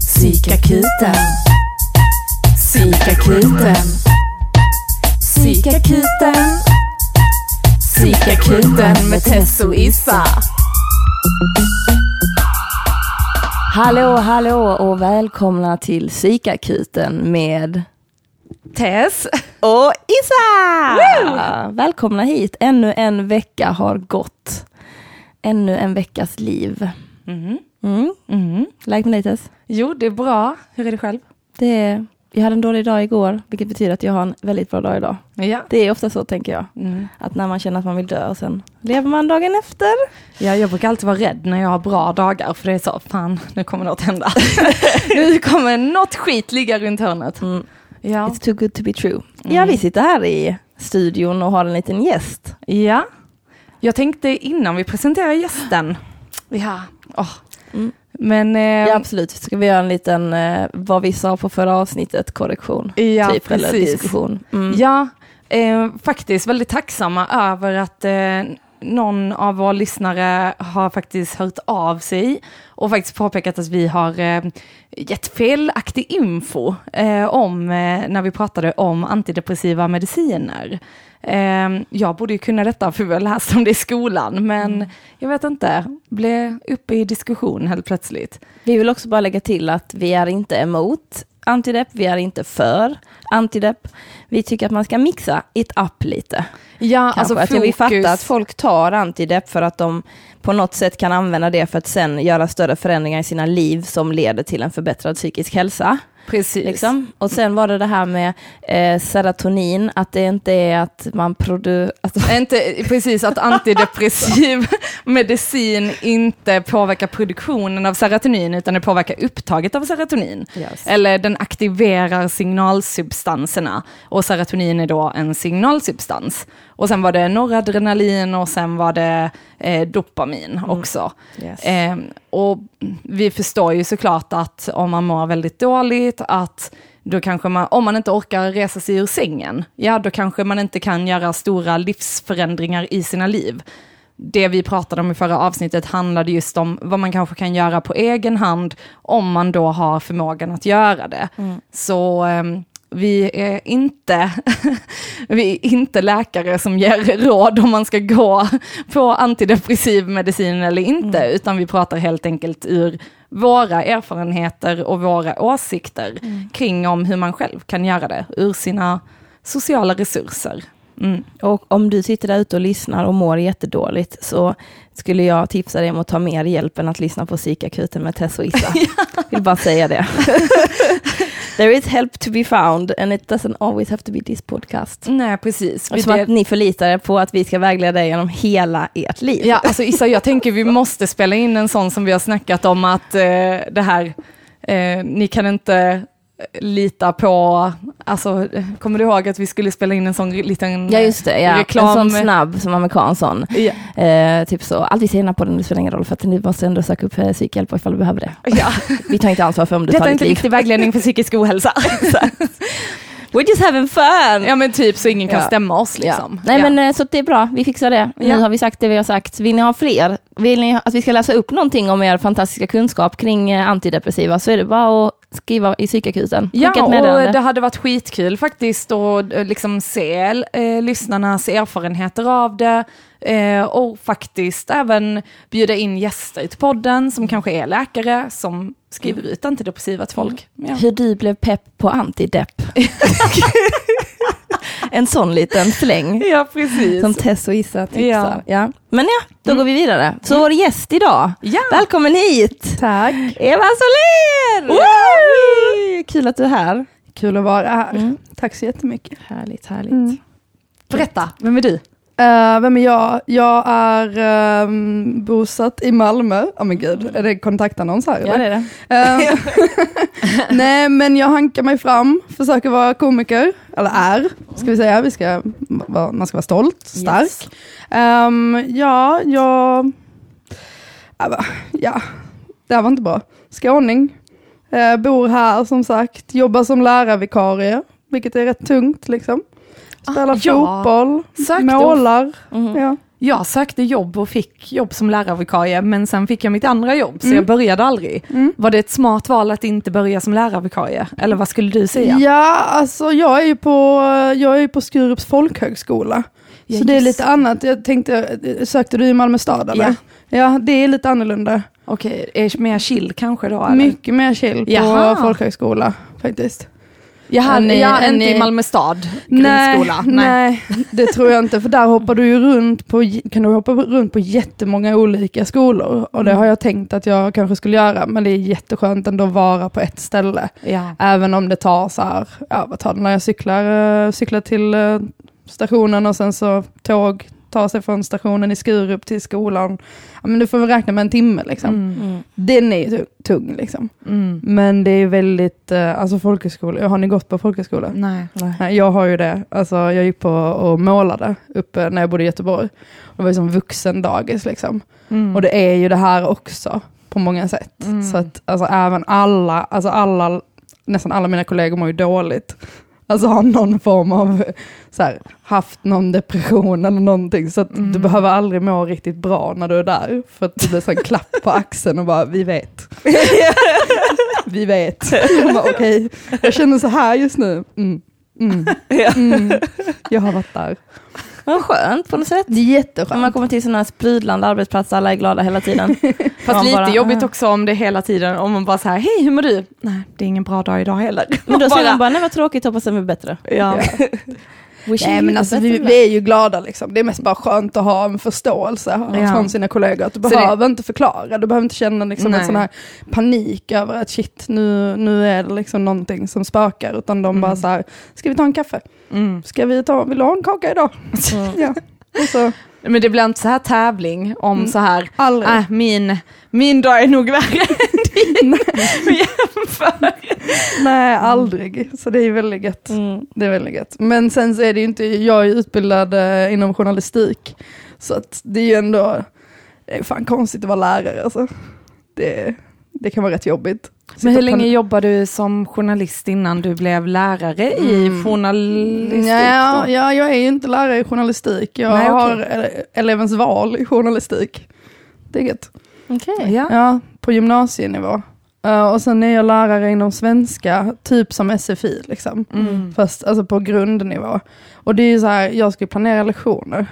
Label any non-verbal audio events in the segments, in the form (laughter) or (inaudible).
Psykakuten. Psykakuten. Psykakuten. Psykakuten med Tess och Issa. Hallå, hallå och välkomna till Psykakuten med Tess. och Issa! Välkomna hit. Ännu en vecka har gått. Ännu en veckas liv. Mhm. Mm. Läget med dig Tess? Jo, det är bra. Hur är det själv? Det är, jag hade en dålig dag igår, vilket betyder att jag har en väldigt bra dag idag. Ja. Det är ofta så tänker jag. Mm. Att när man känner att man vill dö och sen lever man dagen efter. ja, jag brukar alltid vara rädd när jag har bra dagar, för det är så, fan, nu kommer något hända. (laughs) nu kommer något skit ligga runt hörnet. Mm. Ja. It's too good to be true. Ja, Mm. vi sitter här i studion och har en liten gäst. ja. Jag tänkte innan vi presenterar gästen. Ja. åh. Mm. Men... Eh, Ja, absolut. Ska vi göra en liten, eh, vad vi sa på förra avsnittet, korrektion? ja, typ, eller precis. diskussion. Mm. Ja, eh, faktiskt väldigt tacksamma över att eh, någon av våra lyssnare har faktiskt hört av sig och faktiskt påpekat att vi har eh, gett felaktig info eh, om eh, när vi pratade om antidepressiva mediciner. Jag borde ju kunna detta för vi har läst om det i skolan, men jag vet inte, blev uppe i diskussion helt plötsligt. Vi vill också bara lägga till att vi är inte emot antidepp, vi är inte för antidepp. Vi tycker att man ska mixa it up lite. Ja, Kanske. att vi fattar att folk tar antidepp för att de på något sätt kan använda det för att sen göra större förändringar i sina liv som leder till en förbättrad psykisk hälsa. Precis. Liksom. Och sen var det det här med eh, serotonin, att det inte är att man produ... (laughs) Inte precis att antidepressiv (laughs) medicin inte påverkar produktionen av serotonin utan det påverkar upptaget av serotonin. Yes. Eller den aktiverar signalsubstanserna och serotonin är då en signalsubstans. Och sen var det noradrenalin och sen var det eh, dopamin också. yes. Eh, och vi förstår ju såklart att om man mår väldigt dåligt, att då kanske man, om man inte orkar resa sig ur sängen, ja då kanske man inte kan göra stora livsförändringar i sina liv. Det vi pratade om i förra avsnittet handlade just om vad man kanske kan göra på egen hand om man då har förmågan att göra det. Så ehm, vi är inte, (laughs) vi är inte läkare som ger råd om man ska gå på antidepressiv medicin eller inte, utan vi pratar helt enkelt ur våra erfarenheter och våra åsikter kring om hur man själv kan göra det ur sina sociala resurser. Mm. Och om du sitter där ute och lyssnar och mår jättedåligt så skulle jag tipsa dig om att ta mer hjälp än att lyssna på psykakuten med Tess och Issa. (laughs) Vill bara säga det. (laughs) There is help to be found and it doesn't always have to be this podcast. Nej, precis. Som del- att ni förlitar er på att vi ska vägleda er genom hela ert liv. Ja, alltså Issa, jag tänker vi måste spela in en sån som vi har snackat om att eh, det här, eh, ni kan inte lita på, alltså kommer du ihåg att vi skulle spela in en sån liten Ja just det, ja. reklam? en sån snabb som amerikan sån. Ja. Eh, typ så, allt vi säger i den det spelar ingen roll för att ni måste ändå söka upp eh, psykhjälp ifall du behöver det. Ja. Vi tar inte ansvar för om du Detta tar är ditt inte liv. riktig vägledning för psykisk ohälsa. (laughs) We're just having fun! ja men typ så ingen kan Ja. stämma oss liksom. Nej ja. men eh, så det är bra, vi fixar det. Ja. Nu har vi sagt det vi har sagt. Vill ni ha fler? Vill ni att vi ska läsa upp någonting om er fantastiska kunskap kring eh, antidepressiva så är det bara att skriva i psykakuten. Ja, och det hade varit skitkul faktiskt att eh, liksom se eh, lyssnarnas erfarenheter av det eh, och faktiskt även bjuda in gäster till podden som kanske är läkare som skriver ut antidepressiva till folk. Ja. Hur du blev pepp på antidepp. (laughs) (laughs) en sån liten släng. (laughs) ja, precis. Som Tess och Issa tipsar. Ja. Ja. Men ja, då går vi vidare. Så vår gäst idag, Ja. välkommen hit! Tack. Eva Soler! Kul att du är här. Kul att vara här. Mm. Tack så jättemycket. Härligt, härligt. Mm. Berätta, vem är du? Uh, vem är jag? Jag är ehm, bosatt i Malmö. Ja men gud, är det kontaktannons här? Ja, det är det. Ehm, (laughs) (laughs) Nej men jag hankar mig fram, försöker vara komiker, eller är, ska vi säga. Vi ska, man ska vara stolt, stark. Yes. Ehm, ja, jag... Ja, det här var inte bra. Skåning. Eh, bor här som sagt, jobbar som lärarvikarie, vilket är rätt tungt liksom. Spelar Ah, ja. fotboll, Sökte målar. Mhm. Ja. Jag sökte jobb och fick jobb som lärarvikarie, men sen fick jag mitt andra jobb, så Mm. jag började aldrig. Var det ett smart val att inte börja som lärarvikarie? Eller vad skulle du säga? Ja, alltså jag är ju på, jag är på Skurups folkhögskola. Ja, så det är lite annat. Jag tänkte, sökte du i Malmö stad eller? Ja. Ja, det är lite annorlunda. Okej, är mer chill kanske då? Eller? Mycket mer chill på Jaha. folkhögskola faktiskt. Jaha, Än i- ja, än inte i- Malmö stad Nej, grundskola? nej, det tror jag inte. För där hoppar du ju runt på, kan du hoppa runt på jättemånga olika skolor. Och det Mm. har jag tänkt att jag kanske skulle göra. Men det är jätteskönt ändå att vara på ett ställe. Ja. Även om det tar så här, ja vad tar det när jag cyklar, eh, cyklar till eh, stationen och sen så tåg tar sig från stationen i Skurup till skolan. Ja men du får väl räkna med en timme liksom. Mm. Mm. Den är ju tung liksom. Mm. Men det är väldigt, eh, alltså folkhögskola, har ni gått på folkhögskola? Nej. Nej, jag har ju det. Alltså, jag gick på och målade uppe när jag bodde i Göteborg. Det var ju som vuxendagis liksom. Mm. Och det är ju det här också på många sätt. Mm. Så att alltså, även alla, alltså alla, nästan alla mina kollegor mår ju dåligt. Alltså har någon form av, så här, haft någon depression eller någonting. Så att du Mm. behöver aldrig må riktigt bra när du är där. För att det blir så en klapp på axeln och bara, vi vet. (laughs) vi vet. Okej, jag känner så här just nu. Mm. Mm. Mm. Jag har varit där. Vad skönt på något sätt. Det är När man jätteskönt. kommer till sådana här sprudlande arbetsplatser, alla är glada hela tiden. (laughs) Fast lite bara, jobbigt ah. också om det hela tiden, om man bara så här, hej hur mår du? Nej, det är ingen bra dag idag heller. Men då (laughs) säger man bara, nej vad tråkigt, hoppas det blir bättre. ja. (laughs) Nej men alltså vi, vi är ju glada liksom. Det är mest bara skönt att ha en förståelse Ja. från sina kollegor. Att du Så det- behöver inte förklara, du behöver inte känna liksom en sån här panik över att shit nu, nu är det liksom någonting som spökar. Utan de bara Mm. så här, ska vi ta en kaffe? Mm. Ska vi ta, vill du ha en kaka idag? Mm. (laughs) Ja. Och så, Men det blir inte så här tävling om Mm. så här, aldrig. äh, min, min dag är nog värre Nej, aldrig. Så det är väldigt gött. Mm. Det är väldigt gött. Men sen så är det ju inte, jag är utbildad eh, inom journalistik. Så att det är ju ändå, det är fan konstigt att vara lärare alltså. Det, det kan vara rätt jobbigt. Sitta Men hur länge jobbade du som journalist innan du blev lärare i Mm. journalistik? Ja, ja, jag är ju inte lärare i journalistik. Jag Nej, har ele- elevens val i journalistik. Det är gött. Okej. Ja. Ja, på gymnasienivå. Eh, och sen är jag lärare inom svenska, typ som SFI liksom. Mm. Fast alltså på grundnivå. Och det är ju så här, jag ska planera lektioner.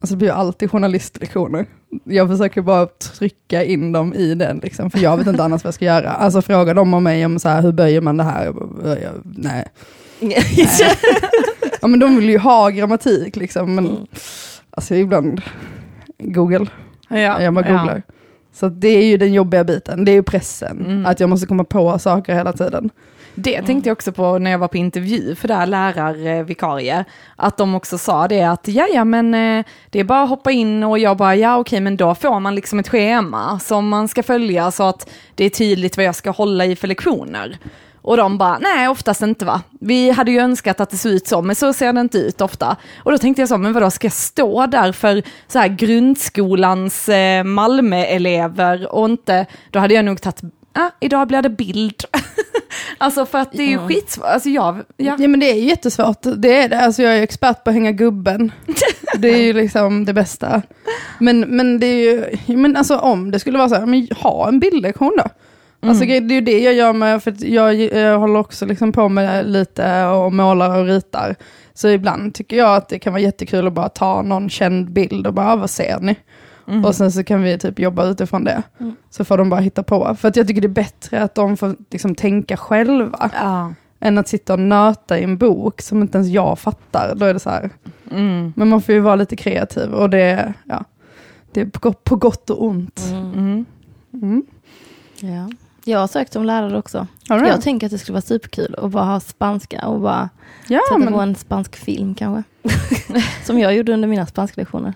Alltså det blir ju alltid journalistlektioner. Jag försöker bara trycka in dem i den, liksom, för jag vet inte annars vad jag ska göra. Alltså fråga dem om mig om så här, hur böjer man det här? Bara, jag, nej. (laughs) Ja men de vill ju ha grammatik liksom, men Mm. alltså ibland, Google, Ja. jag bara googlar. Så det är ju den jobbiga biten, det är ju pressen, Mm. att jag måste komma på saker hela tiden. Det tänkte jag också på när jag var på intervju för det här lärarvikarie. Att de också sa det att ja, ja, men eh, det är bara att hoppa in och jag bara ja, okej, men då får man liksom ett schema som man ska följa så att det är tydligt vad jag ska hålla i för lektioner. Och de bara, nej oftast inte va. Vi hade ju önskat att det såg ut så, men så ser det inte ut ofta. Och då tänkte jag så, men vadå, ska jag stå där för så här grundskolans eh, Malmö-elever och inte, då hade jag nog tagit, ah, idag blir det bild. (laughs) alltså för att det är ju Mm. skitsvårt, alltså jag, ja. Ja men det är jättesvårt, det är det. Alltså jag är expert på att hänga gubben. (laughs) Det är ju liksom det bästa. Men, men det är ju, men alltså om det skulle vara så här, men ha en bildlektion då. Alltså Mm. det är ju det jag gör med, för jag, jag håller också liksom på med lite och målar och ritar. Så ibland tycker jag att det kan vara jättekul att bara ta någon känd bild och bara, "Ah, vad ser ni? Mm. Och sen så kan vi typ jobba utifrån det. Mm. Så får de bara hitta på. För att jag tycker det är bättre att de får liksom tänka själva ja. än att sitta och nöta i en bok som inte ens jag fattar. Då är det så här. Mm. Men man får ju vara lite kreativ och det, ja, det är på gott, på gott och ont. Mm. Mm. Mm. Ja. Jag har sökt som lärare också. Du Jag tänker att det skulle vara superkul att bara ha spanska och bara Ja, sätta på men, en spansk film kanske. (laughs) som jag gjorde under mina spansklektioner.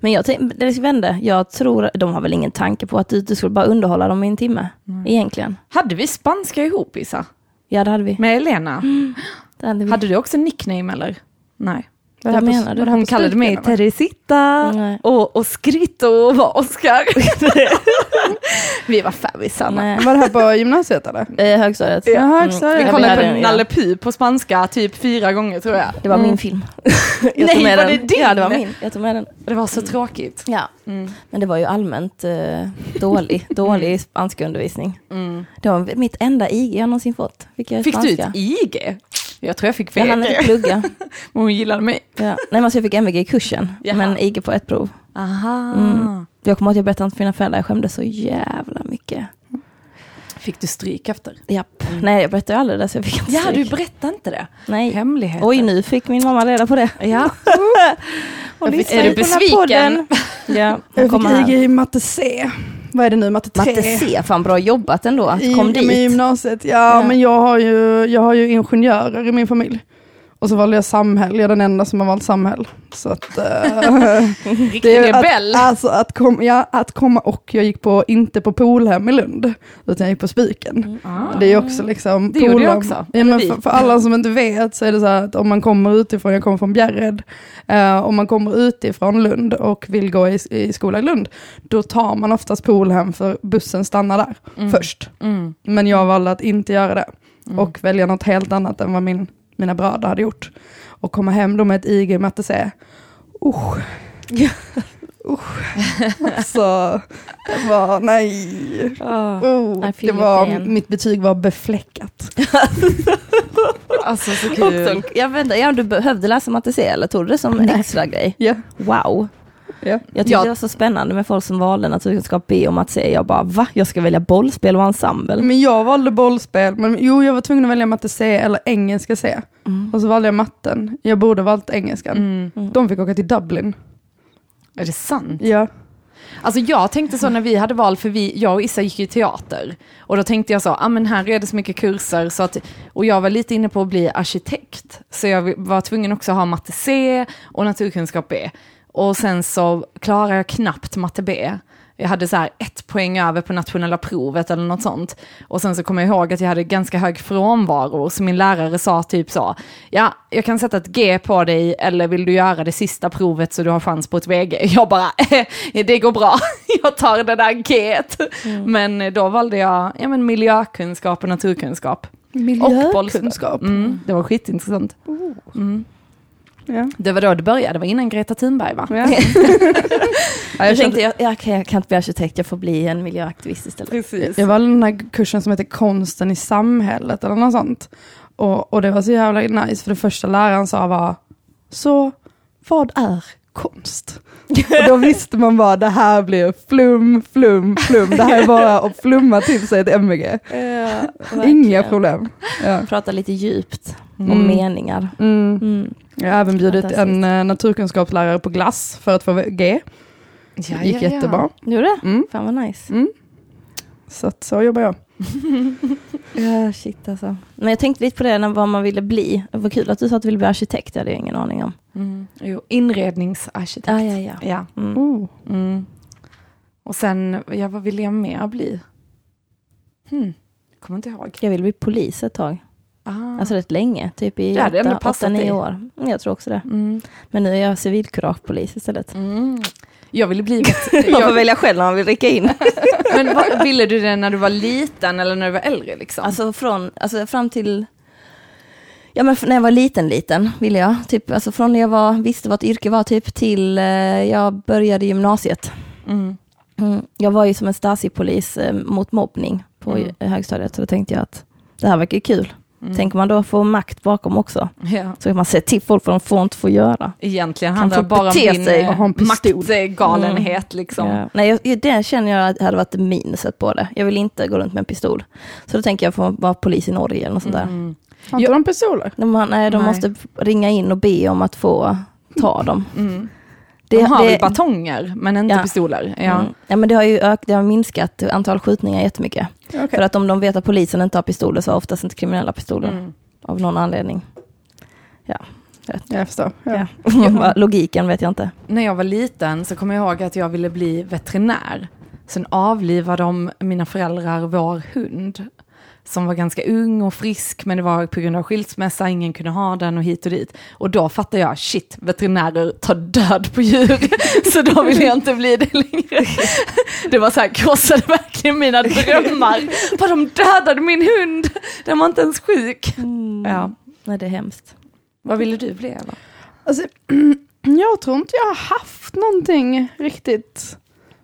Men jag tänkte, det vände. Jag tror, de har väl ingen tanke på att du, du skulle bara underhålla dem i en timme. Mm. Egentligen. Hade vi spanska ihop Isa? Ja det hade vi. Med Elena? (gasps) Det hade vi. Hade du också nickname eller? Nej. Vad på- menar du? Hon kallade mig? Teresita Nej. och, och Skritto och var Oscar. (laughs) Vi var färgisar. Nej. Var det här på gymnasiet eller? Eh, högstadiet. Ja, högstadiet. Vi Ja, kollade på. Nalle Puh på spanska typ fyra gånger tror jag. Det var Mm. min film. (laughs) jag Nej, var den. det din? Ja, det var min. Jag tog med den. Det var så tråkigt. Ja. Men det var ju allmänt eh, dålig, (laughs) dålig spanskundervisning. Mm. Det var mitt enda IG jag någonsin fått. Fick, Fick du spanska. ett IG? Jag tror jag fick Jag hann inte plugga. Men (laughs) hon gillade mig. Ja. Nej, men alltså jag fick MVG i kursen, Jaha. men IG på ett prov. Aha. Mm. Jag kommer ihåg att jag berättade för mina föräldrar, jag skämdes så jävla mycket. Fick du stryk efter? Japp. Nej, jag berättade aldrig det, så jag fick inte Ja, stryk. du berättade inte det. Nej. Hemligheter. Oj, nu fick min mamma reda på det. Ja. (laughs) Hon lyssnar är du ju på den här besviken? podden. Ja, Jag fick. IG i matte C. Vad är det nu, matte 3? Matte C, fan bra jobbat ändå att I, kom men i dit. gymnasiet. Ja, Ja. men jag har, ju, jag har ju ingenjörer i min familj. Och så valde jag samhäll, jag är den enda som har valt samhäll. Så att, eh, (laughs) det är rebell. Att, alltså att, kom, ja, att komma och jag gick på, inte på Polhem i Lund, utan jag gick på Spiken. Ah. Det är också liksom... Det gjorde jag Polhem- också. Ja, men för, för alla som inte vet så är det så här att om man kommer utifrån, jag kommer från Bjärred, eh, om man kommer utifrån Lund och vill gå i, i skola i Lund, då tar man oftast Polhem för bussen stannar där först. Mm. Men jag valde att inte göra det och välja något helt annat än vad min, mina bröder hade gjort. Och komma hem då med ett IG matte C. Usch. Usch. Alltså, det var, nej. Oh, I det var, mitt betyg var befläckat. Alltså så kul. Också, jag vet inte, ja, du behövde läsa matte C eller tog du det som en Nej. extra grej? Ja. Wow. Ja. Jag tyckte Ja. det var så spännande med folk som valde naturkunskap B och matte C. Jag bara, va? Jag ska välja bollspel och ensemble? Men jag valde bollspel, men jo jag var tvungen att välja matte C eller engelska C. Mm. Och så valde jag matten. Jag borde valt engelskan. Mm. De fick åka till Dublin. Är det sant? Ja. Alltså jag tänkte så när vi hade val, för vi, jag och Issa gick ju teater. Och då tänkte jag så, ah, men här är det så mycket kurser, så att, och jag var lite inne på att bli arkitekt. Så jag var tvungen också att ha matte C och naturkunskap B. Och sen så klarade jag knappt matte B. Jag hade så här ett poäng över på nationella provet eller något sånt. Och sen så kommer jag ihåg att jag hade ganska hög frånvaro, så min lärare sa typ så, ja, jag kan sätta ett G på dig, eller vill du göra det sista provet så du har chans på ett VG? Jag bara, det går bra, (laughs) jag tar det där G. Men då valde jag ja, men miljökunskap och naturkunskap. Och. Miljökunskap. Mm, det var skitintressant. Mm. Ja. Det var då det började, det var innan Greta Thunberg va? Ja. (laughs) (laughs) ja, Jag tänkte, jag, jag, kan, jag kan inte bli arkitekt, jag får bli en miljöaktivist istället. Precis. jag valde den här kursen som heter konsten i samhället eller något sånt. Och, och det var så jävla nice för det första läraren sa var, så vad är konst? (laughs) Och då visste man bara det här blir flum, flum, flum. Det här är bara att flumma till sig ett MVG. Inga problem. Ja. Prata lite djupt om Mm. meningar. Mm. Mm. Jag har även bjudit en eh, naturkunskapslärare på glass för att få G. Ja, Det gick ja, ja. jättebra. Gjorde det? Mm. Fan vad nice. Mm. Så att så jobbar jag. (laughs) Ja, shit alltså. Men jag tänkte lite på det, när, vad man ville bli. Var kul att du sa att du ville bli arkitekt, det hade jag ingen aning om. Mm. Jo, inredningsarkitekt. Ja, ja, ja. Ja. Mm. Oh. Mm. Och sen, ja, vad ville jag mer bli? Hmm. Kommer inte ihåg. Jag ville bli polis ett tag. Ah. Alltså rätt länge, typ i Det hade ändå åtta, passat åtta, nio dig. år. Mm, Jag tror också det. mm. Men nu är jag civilkuragepolis istället. Mm. Jag ville bli (laughs) Man får jag, välja själv när man vill rycka in. (laughs) Men vad, ville du det när du var liten eller när du var äldre liksom? Alltså, från, alltså fram till, ja men när jag var liten liten ville jag, typ, alltså från när jag var, visste vad ett yrke var typ till eh, jag började gymnasiet. mm. Mm. Jag var ju som en Stasi-polis eh, mot mobbning på Mm. högstadiet, så då tänkte jag att det här verkar kul. Mm. Tänker man då få makt bakom också, Ja. så kan man säga till folk vad de får inte få göra. Egentligen handlar det bara om din maktgalenhet liksom. Ja. Nej, jag, det känner jag att hade varit minuset på det. Jag vill inte gå runt med en pistol. Så då tänker jag få vara polis i Norge eller något sånt där. Mm. Har inte de pistoler? De, nej, de Nej. måste ringa in och be om att få ta dem. Mm. Det, De har det, väl batonger, men inte Ja. pistoler. Ja. Mm. ja, men det har ju ök, det har minskat antal skjutningar jättemycket. Okej. För att om de vet att polisen inte har pistoler så har oftast inte kriminella pistoler. Mm. Av någon anledning. Jag förstår. Ja. (laughs) Ja. Logiken vet jag inte. När jag var liten så kommer jag ihåg att jag ville bli veterinär. Sen avlivade de, mina föräldrar, vår hund. Som var ganska ung och frisk, men det var på grund av skilsmässa, ingen kunde ha den och hit och dit. Och då fattade jag, shit, veterinärer tar död på djur, (laughs) så då vill jag inte bli det längre. (laughs) Det var så här, krossade verkligen mina drömmar. Bara de dödade min hund, den var inte ens sjuk. Mm. Ja. Nej, det är hemskt. Vad ville du bli Eva? Alltså, (clears throat) jag tror inte jag har haft någonting riktigt.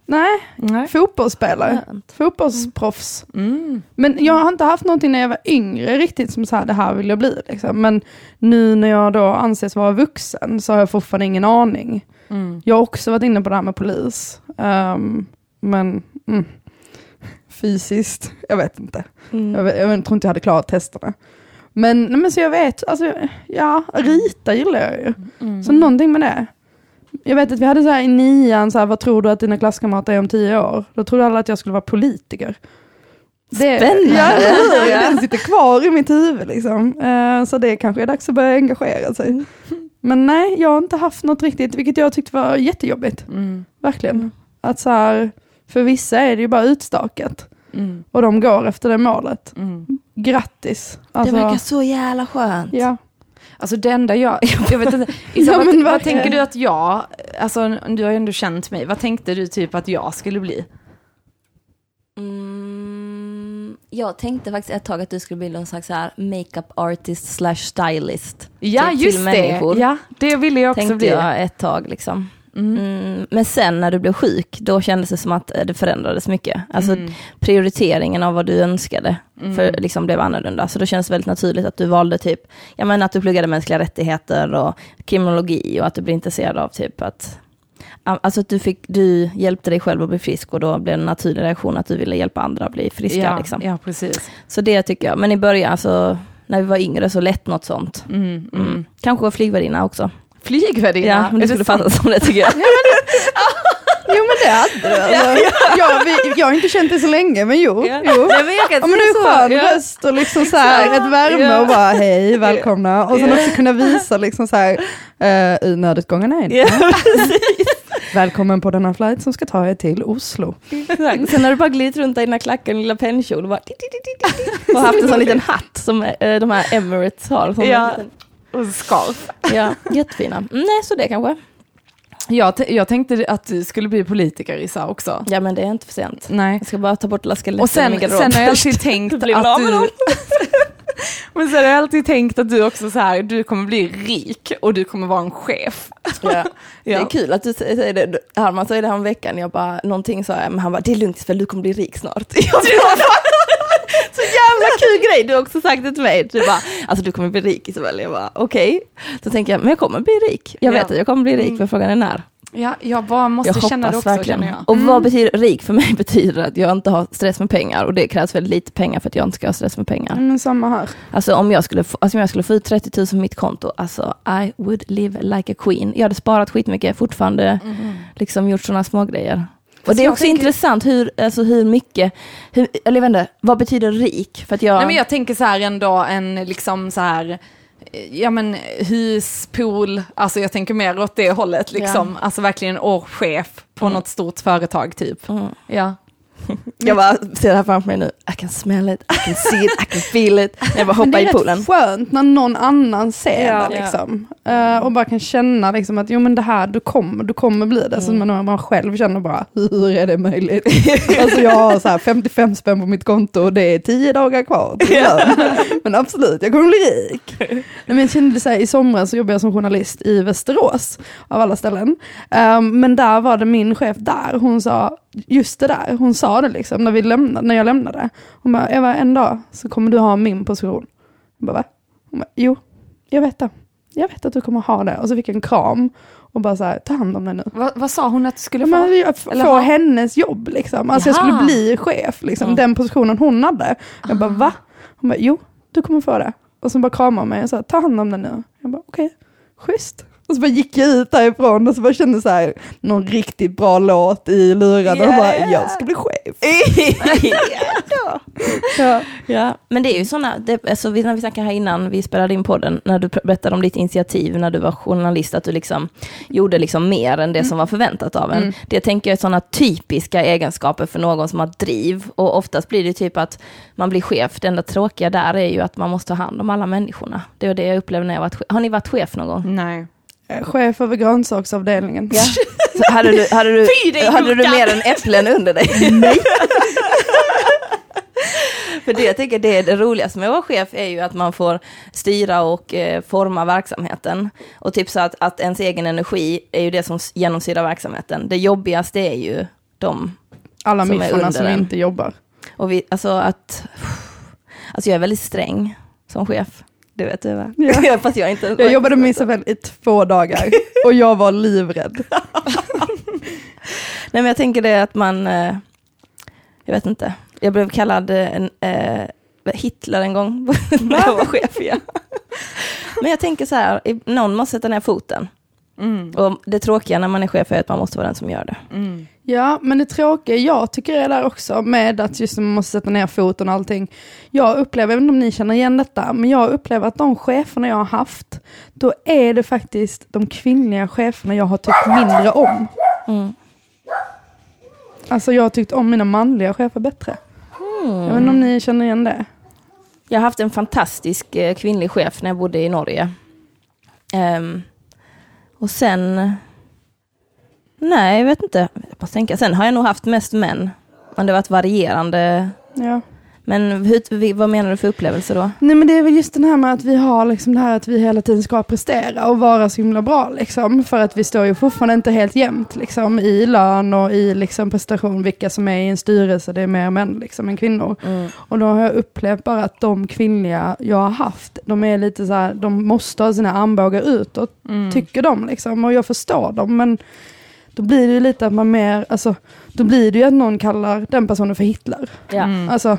Nej, Nej. fotbollsspelare. Skönt. Fotbollsproffs. Mm. Men jag har inte haft någonting när jag var yngre riktigt som så här, det här vill jag bli. Liksom. Men nu när jag då anses vara vuxen så har jag fortfarande ingen aning. Mm. Jag har också varit inne på det här med polis. Ehm, men mm, fysiskt, jag vet inte. Mm. Jag, vet, jag tror inte jag hade klarat testerna. Men, nej, men så jag vet, alltså, ja, rita gillar jag ju. Mm. Så någonting med det. Jag vet att vi hade så här i nian, så här, vad tror du att dina klasskamrater är om tio år? Då trodde alla att jag skulle vara politiker. Det, Spännande. Ja, hur? den sitter kvar i mitt huvud liksom. Eh, så det kanske är dags att börja engagera sig. Men nej, jag har inte haft något riktigt, vilket jag tyckte var jättejobbigt. Mm. Verkligen. Att så här, för vissa är det ju bara utstakat. Mm. Och de går efter det målet. Mm. Grattis. Det Alltså, verkar så jävla skönt. ja. Alltså det enda jag, (laughs) jag vet inte, (laughs) Isa, Ja, vad, vad tänker du att jag, alltså du har ju ändå känt mig, vad tänkte du typ att jag skulle bli? Mm, jag tänkte faktiskt ett tag att du skulle bli någon slags makeup artist slash stylist. Ja Typ just till det, människor. ja det ville jag också Tänkte bli. jag ett tag liksom. Mm. Mm, men sen när du blev sjuk, då kändes det som att eh, det förändrades mycket. Alltså Mm. prioriteringen av vad du önskade Mm. för, liksom, blev annorlunda. Så då känns det väldigt naturligt att du valde typ, jag menar att du pluggade mänskliga rättigheter och kriminologi och att du blev intresserad av typ att Alltså att du, fick, du hjälpte dig själv att bli frisk och då blev det en naturlig reaktion att du ville hjälpa andra att bli friska. ja, liksom. ja, precis. Så det tycker jag. Men i början, så, när vi var yngre, så lätt något sånt. Mm. Kanske flygvärdinna också. Flygvärdinna, Ja, men det skulle fattas som det tycker jag. (laughs) Jo men det hade du. Alltså. jag, vi, jag har inte känt det så länge men jo. Ja. jo. Nej, men jag kan Ja, men har skön Ja. röst och liksom så här, ett värme Ja. och bara hej, välkomna. Och sen också kunna visa liksom så här, uh, i nödutgången är Ja, (laughs) Välkommen på denna flight som ska ta er till Oslo. exakt. Sen har du bara glidit runt där i dina klackar och en lilla pennkjol och bara... (laughs) Och haft en sån liten hatt som eh, de här Emirates har. Som Ja. en liten- Och scarf. ja, jättefina. Mm, nej, så det kanske. Jag, t- jag tänkte att du skulle bli politiker Isa också. Ja, men det är inte för sent. Nej. Jag ska bara ta bort alla skeletten Och sen, sen har jag alltid tänkt (laughs) att du... (laughs) Men sen har jag alltid tänkt att du också så här, du kommer bli rik och du kommer vara en chef. Ja. (laughs) Det är kul att du säger det. Herman sa det här om veckan, jag bara, någonting sa jag, men han bara, det är lugnt för du kommer bli rik snart. Jag bara, så jävla kul grej, du har också sagt det till mig. Du bara, alltså du kommer bli rik Isabella. Jag bara, okej. Så tänker jag, men jag kommer bli rik. Jag vet Ja. att jag kommer bli rik, Mm. men frågan är när. Ja, jag bara måste Jag känna det också verkligen. känner jag. Och Mm. vad betyder rik för mig? (laughs) betyder att jag inte har stress med pengar och det krävs väldigt lite pengar för att jag inte ska ha stress med pengar. Men samma här. Alltså om jag skulle få, alltså, om jag skulle få ut 30 000 på mitt konto, alltså I would live like a queen. Jag hade sparat skitmycket, fortfarande liksom gjort sådana små grejer. Och det är också tänker- intressant hur, alltså hur mycket, hur, eller jag vet inte, vad betyder rik? För att jag, Nej, men jag tänker så här ändå en liksom så här, ja men hus, pool, alltså jag tänker mer åt det hållet liksom. Alltså verkligen årschef på Mm. något stort företag typ. Mm. Ja. (laughs) jag bara ser det här framför mig nu, I can smell it, I can see it, I can feel it. (laughs) Jag bara hoppar det i är poolen. rätt skönt när någon annan ser Ja. det liksom. Eh, och bara kan känna liksom att jo men det här, du kommer, du kommer bli det. Så man, man själv känner bara, hur är det möjligt? (laughs) alltså jag har så här 55 spänn på mitt konto och det är 10 dagar kvar. Men absolut, jag kommer bli rik. Nej, men jag kände så här, I somras så jobbade jag som journalist i Västerås, av alla ställen. Um, men där var det min chef där, hon sa just det där, hon sa det liksom när, vi lämnade, när jag lämnade. Hon bara, Eva en dag så kommer du ha min position. Jag bara, va? Hon bara, jo, jag vet det. Jag vet att du kommer ha det. Och så fick jag en kram och bara så här, ta hand om det nu. Vad, vad sa hon att du skulle få? men jag få ha- hennes jobb liksom. Alltså jag Jaha. skulle bli chef, liksom. Mm. den positionen hon hade. Jag bara, Ah. va? Hon bara, jo, du kommer få det. Och så bara kramade hon mig och sa, ta hand om det nu. Jag bara, okej, schysst. Och så bara gick jag ut därifrån och så bara kände så här, någon riktigt bra låt i lurarna och bara, Yeah. jag ska bli chef. (laughs) ja. Ja. ja, men det är ju sådana, det, alltså, när vi snackade här innan vi spelade in podden, när du berättade om ditt initiativ när du var journalist, att du liksom gjorde liksom mer än det som var förväntat av en. Mm. Det tänker jag är sådana typiska egenskaper för någon som har driv, och oftast blir det typ att man blir chef. Det enda tråkiga där är ju att man måste ta hand om alla människorna. Det var det jag upplevde när jag var chef. Har ni varit chef någon gång? Nej. Eh, Chef över grönsaksavdelningen. Ja. Så hade du, hade du, Fy, hade du mer än äpplen under dig? Nej. (laughs) För det jag tänker det, är det roligaste med att vara chef är ju att man får styra och eh, forma verksamheten. Och typ så att, att ens egen energi är ju det som genomsyrar verksamheten. Det jobbigaste är ju de, Alla Som är under som den. inte jobbar. och vi, alltså att, alltså jag är väldigt sträng som chef. Det vet du va? (laughs) Ja. Fast jag inte... Jag jobbade med Isabel i två dagar (laughs) och jag var livrädd. (laughs) Nej men jag tänker det att man, eh, jag vet inte, jag blev kallad eh, en, eh, Hitler en gång när jag var chef. Ja. Men jag tänker så här, någon måste sätta ner foten. Mm. Och det tråkiga när man är chef är att man måste vara den som gör det. Mm. Ja, men det tråkiga jag tycker är där också med att just man måste sätta ner foten och allting. Jag upplever, inte om ni känner igen detta, men jag upplever att de cheferna jag har haft, då är det faktiskt de kvinnliga cheferna jag har tyckt mindre om. Mm. Alltså jag har tyckt om mina manliga chefer bättre. Jag vet inte om ni känner igen det? Jag har haft en fantastisk eh, kvinnlig chef när jag bodde i Norge. Ehm, och sen, nej jag vet inte, jag tänka. Sen har jag nog haft mest män. Men det har varit varierande. Ja. Men hur, vad menar du för upplevelse då? Nej men det är väl just den här med att vi har liksom det här att vi hela tiden ska prestera och vara så himla bra liksom. För att vi står ju fortfarande inte helt jämnt liksom i lön och i liksom prestation, vilka som är i en styrelse, det är mer män liksom än kvinnor. Och då har jag upplevt bara att de kvinnliga jag har haft, de är lite så här, de måste ha sina armbågar utåt, Mm. tycker de liksom. Och jag förstår dem men då blir det ju lite att man mer, alltså då blir det ju att någon kallar den personen för Hitler. Ja. Mm. Alltså,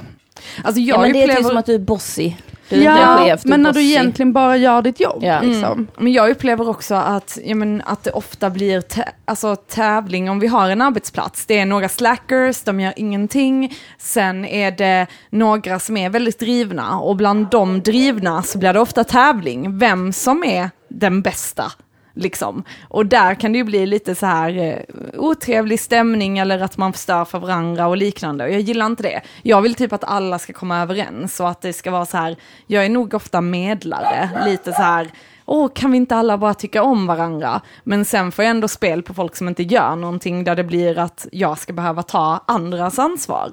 Alltså jag ja, men det är typ upplever... som att du är bossy. Du är ja, chef, du är men när du egentligen bara gör ditt jobb. Ja. Liksom. Mm. Men jag upplever också att, ja, men, att det ofta blir tä- alltså, tävling om vi har en arbetsplats. Det är några slackers, de gör ingenting. Sen är det några som är väldigt drivna och bland de drivna så blir det ofta tävling. Vem som är den bästa. Liksom. Och där kan det ju bli lite så här eh, otrevlig stämning eller att man förstör för varandra och liknande. Och jag gillar inte det. Jag vill typ att alla ska komma överens och att det ska vara så här, jag är nog ofta medlare, lite så här, åh, kan vi inte alla bara tycka om varandra? Men sen får jag ändå spel på folk som inte gör någonting där det blir att jag ska behöva ta andras ansvar.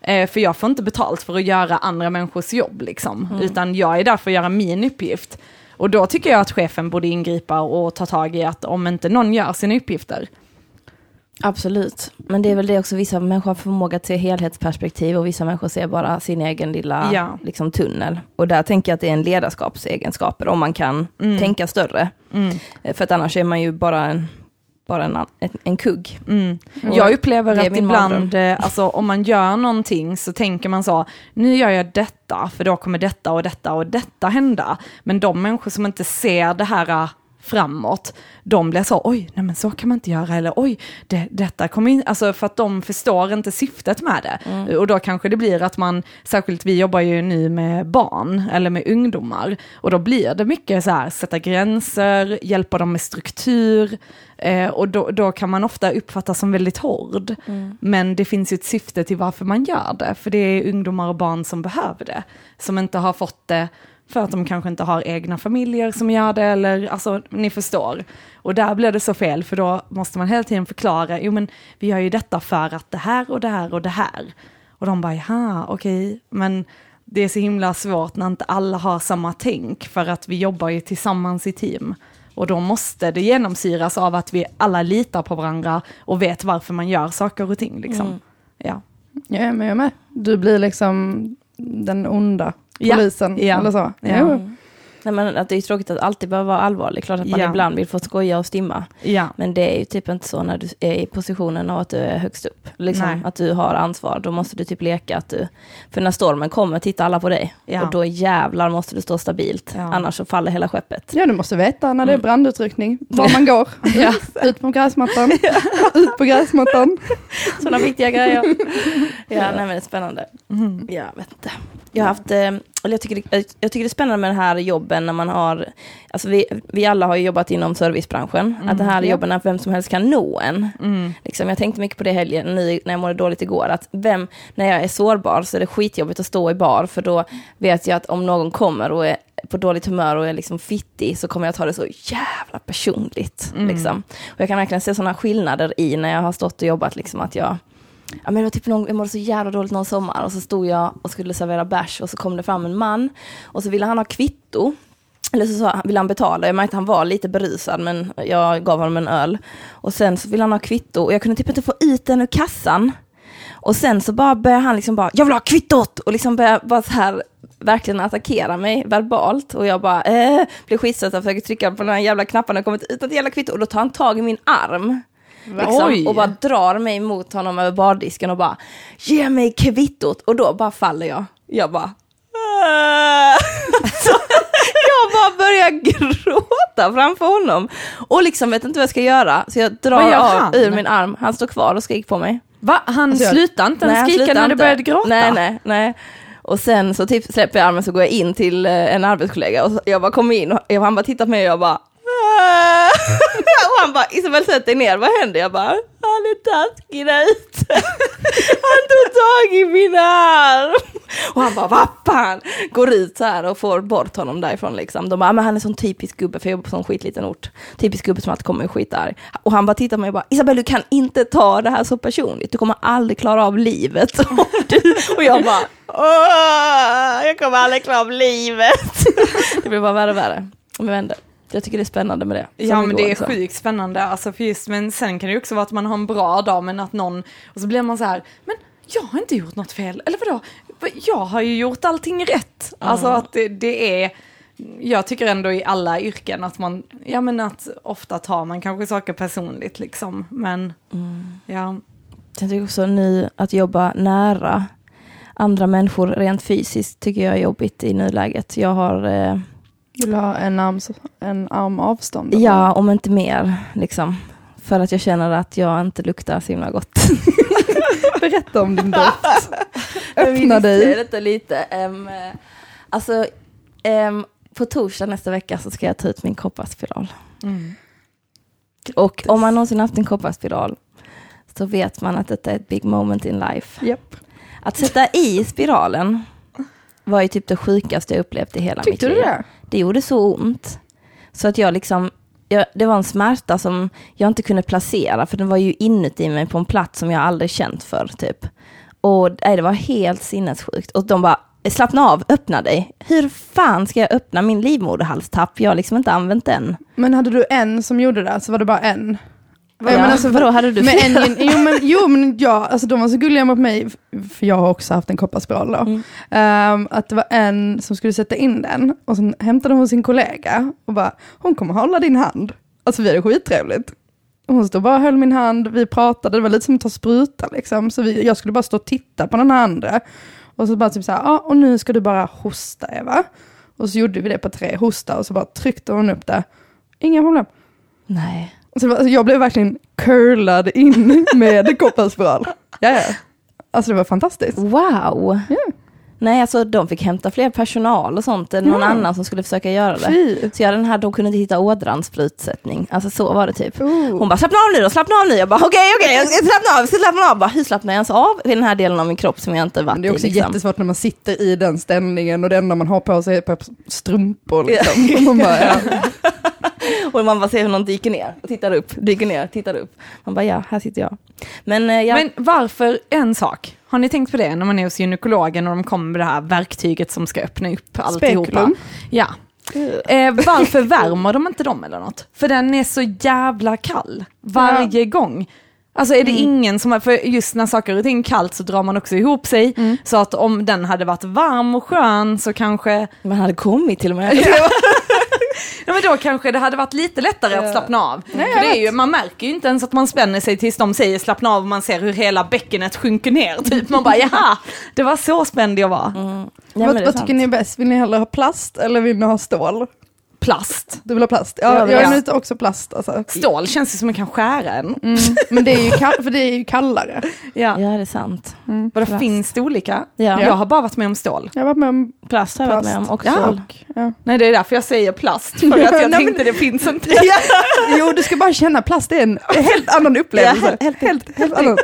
Eh, för jag får inte betalt för att göra andra människors jobb, liksom. utan jag är där för att göra min uppgift. Och då tycker jag att chefen borde ingripa och ta tag i att om inte någon gör sina uppgifter, Absolut, men det är väl det också, vissa människor har förmåga till helhetsperspektiv och vissa människor ser bara sin egen lilla Ja. liksom, tunnel. Och där tänker jag att det är en ledarskapsegenskaper, om man kan tänka större. Mm. Eh, För att annars är man ju bara en, bara en, en, en kugg. Mm. Jag upplever att ibland, eh, alltså, om man gör någonting så tänker man så, nu gör jag detta, för då kommer detta och detta och detta hända. Men de människor som inte ser det här eh, framåt, de blir så, oj, nej men så kan man inte göra, eller oj, det, detta kommer in, alltså för att de förstår inte syftet med det. Och då kanske det blir att man, särskilt vi jobbar ju nu med barn, eller med ungdomar, och då blir det mycket så här, sätta gränser, hjälpa dem med struktur, eh, och då, då kan man ofta uppfattas som väldigt hård. Men det finns ju ett syfte till varför man gör det, för det är ungdomar och barn som behöver det, som inte har fått det för att de kanske inte har egna familjer som gör det, eller alltså ni förstår. Och där blir det så fel, för då måste man hela tiden förklara, jo men vi gör ju detta för att det här och det här och det här. Och de bara, jaha, okej, men det är så himla svårt när inte alla har samma tänk, för att vi jobbar ju tillsammans i team. Och då måste det genomsyras av att vi alla litar på varandra och vet varför man gör saker och ting. Liksom. Ja. Jag är med, jag är med. Du blir liksom den onda Ja, polisen ja, eller så. ja. Jo. Nej, men att det är tråkigt att alltid behöva vara allvarlig. Klart att man Ja. ibland vill få skoja och stimma. Ja. Men det är ju typ inte så när du är i positionen av att du är högst upp. Liksom, Nej. att du har ansvar. Då måste du typ leka att du... För när stormen kommer tittar alla på dig. Ja. Och då jävlar måste du stå stabilt. Annars så faller hela skeppet. Ja, du måste veta när det Mm. är brandutryckning, (laughs) var man går. (laughs) Ut på gräsmattan, (laughs) ut på gräsmattan. Sådana viktiga grejer. Ja, nej men det är spännande. Jag vet inte. Jag har haft, eh, eller jag tycker, jag tycker det är spännande med den här jobben när man har, alltså vi, vi alla har ju jobbat inom servicebranschen, att det här ja. jobben är vem som helst kan nå en. Mm. Liksom, jag tänkte mycket på det helgen, nu när jag mådde dåligt igår, att vem, när jag är sårbar så är det skitjobbigt att stå i bar, för då vet jag att om någon kommer och är på dåligt humör och är liksom fittig så kommer jag ta det så jävla personligt. Mm. Liksom. Och jag kan verkligen se sådana skillnader i när jag har stått och jobbat, liksom, att jag Ja, men det var typ någon, jag mådde så jävla dåligt någon sommar och så stod jag och skulle servera bärs och så kom det fram en man och så ville han ha kvitto. Eller så sa, ville han betala, jag märkte att han var lite berusad men jag gav honom en öl. Och sen så ville han ha kvitto och jag kunde typ inte få ut den ur kassan. Och sen så bara började han liksom bara, jag vill ha kvittot! Och liksom började bara så här verkligen attackera mig verbalt. Och jag bara, eh, blev skitstressad, försöker trycka på den här jävla knappen och kommit ut ett jävla kvitto. Och då tar han tag i min arm. Liksom, och bara drar mig mot honom över bardisken och bara, ge mig kvittot! Och då bara faller jag. Jag bara, "Äh." (laughs) Jag bara börjar gråta framför honom. Och liksom vet inte vad jag ska göra. Så jag drar av ur min arm. Han står kvar och skriker på mig. Va? Han Alltså, slutade inte ens skrika när du började gråta? Nej, nej, nej. Och sen så typ släpper jag armen så går jag in till eh, en arbetskollega och jag bara kommer in och han bara tittar på mig och jag bara. (laughs) och han bara Isabel sätt dig ner, vad händer? Jag bara ah, han är taskig där (laughs) ute. Han tog tag i min arm. Och han bara vad fan. Går ut så här och får bort honom därifrån liksom. De bara ah, men han är sån typisk gubbe för jag jobbar på sån skitliten ort. Typisk gubbe som alltid kommer och skitar. Och han bara tittar på mig och bara Isabel du kan inte ta det här så personligt. Du kommer aldrig klara av livet. (laughs) Och, jag bara Åh, jag kommer aldrig klara av livet. Det blir bara värre och värre. Om vi vänder. Jag tycker det är spännande med det. Ja men det är så. sjukt spännande, alltså för just, men sen kan det ju också vara att man har en bra dag men att någon, och så blir man så här, men jag har inte gjort något fel, eller vadå? Jag har ju gjort allting rätt. Alltså att det, det är, jag tycker ändå i alla yrken att man, ja men att ofta tar man kanske saker personligt liksom, men ja. Jag tycker också nu att jobba nära andra människor rent fysiskt tycker jag är jobbigt i nuläget. Jag har, eh, Vill du ha en arm, en arm avstånd? ja om inte mer, liksom. För att jag känner att jag inte luktar så himla gott. (laughs) Berätta om din doft. (laughs) Öppna dig. Detta lite. Um, alltså, ehm, på torsdag nästa vecka så ska jag ta ut min kopparspiral. Och om man någonsin haft en kopparspiral så vet man att detta är ett big moment in life. Japp. Att sätta i spiralen var ju typ det sjukaste jag upplevt i hela Tyckte mitt du liv. det? Det gjorde så ont. Så att jag liksom, jag, det var en smärta som jag inte kunde placera, för den var ju inuti mig på en plats som jag aldrig känt för typ. Och nej, det var helt sinnessjukt. Och de bara, slappna av, öppna dig. Hur fan ska jag öppna min livmoderhalstapp? Jag har liksom inte använt den. Men hade du en som gjorde det, så var det bara en? Ja, men alltså, vadå, hade du fler? en, jo, men, jo men ja, alltså de var så gulliga mot mig, för jag har också haft en kopparspiral då. Mm. Ehm, att det var en som skulle sätta in den och sen hämtade hon sin kollega och bara, hon kommer hålla din hand. Alltså vi hade skittrevligt. Hon stod bara och höll min hand, vi pratade, det var lite som att ta spruta liksom. Så vi, jag skulle bara stå och titta på den här andra. Och så bara typ så här, ja och nu ska du bara hosta Eva. Och så gjorde vi det på tre, hosta och så bara tryckte hon upp det. Inga problem. Nej. Så jag blev verkligen curlad in med (laughs) kopparspiral. Ja, ja. Alltså det var fantastiskt. Wow. Ja. Nej, alltså de fick hämta fler personal och sånt, än någon Ja. annan som skulle försöka göra det. Fy. Så jag hade den här, de kunde inte hitta ådrans sprutsättning. Alltså så var det typ. Oh. Hon bara, slappna av nu då, slappna av nu. Jag bara, okej, okej, slappna av, slappna av. Bara, hur slappnar jag ens av i den här delen av min kropp som jag inte varit Men det är också i? Liksom. jättesvårt när man sitter i den ställningen och det enda man har på sig är strumpor. Liksom. Och man bara, ja. (laughs) Och man bara ser hur någon dyker ner, och tittar upp, dyker ner, tittar upp. Man bara, ja, här sitter jag. Men, eh, jag, Men varför, en sak, har ni tänkt på det när man är hos gynekologen och de kommer med det här verktyget som ska öppna upp alltihopa? Spekulum. Ja. Eh, varför värmer de inte dem eller något? För den är så jävla kall varje gång. Alltså är det ingen som, för just när saker och ting är kallt så drar man också ihop sig. Så att om den hade varit varm och skön så kanske, man hade kommit till och med. (laughs) (laughs) Ja, men då kanske det hade varit lite lättare att slappna av. Nej, För det är ju, man märker ju inte ens att man spänner sig tills de säger slappna av och man ser hur hela bäckenet sjunker ner. Typ. Man bara jaha, det var så spänd jag var. Ja, men vad vad tycker ni är bäst? Vill ni hellre ha plast eller vill ni ha stål? Plast. Du vill ha plast? Ja, Ja, det jag vill är jag. ute också plast alltså. Stål känns ju som man kan skära en. Mm. Men det är ju, kall- för det är ju kallare. Ja. Ja, det är sant. Vadå, Plast. finns det olika? Ja. Jag har bara varit med om stål. Jag har varit med om Plast har jag varit med om och Ja. Ja. Nej, det är därför jag säger plast. För att jag (laughs) Nej, men- tänkte det finns inte. (laughs) Jo, du ska bara känna plast är en helt annan upplevelse. Ja, helt- helt, helt annat.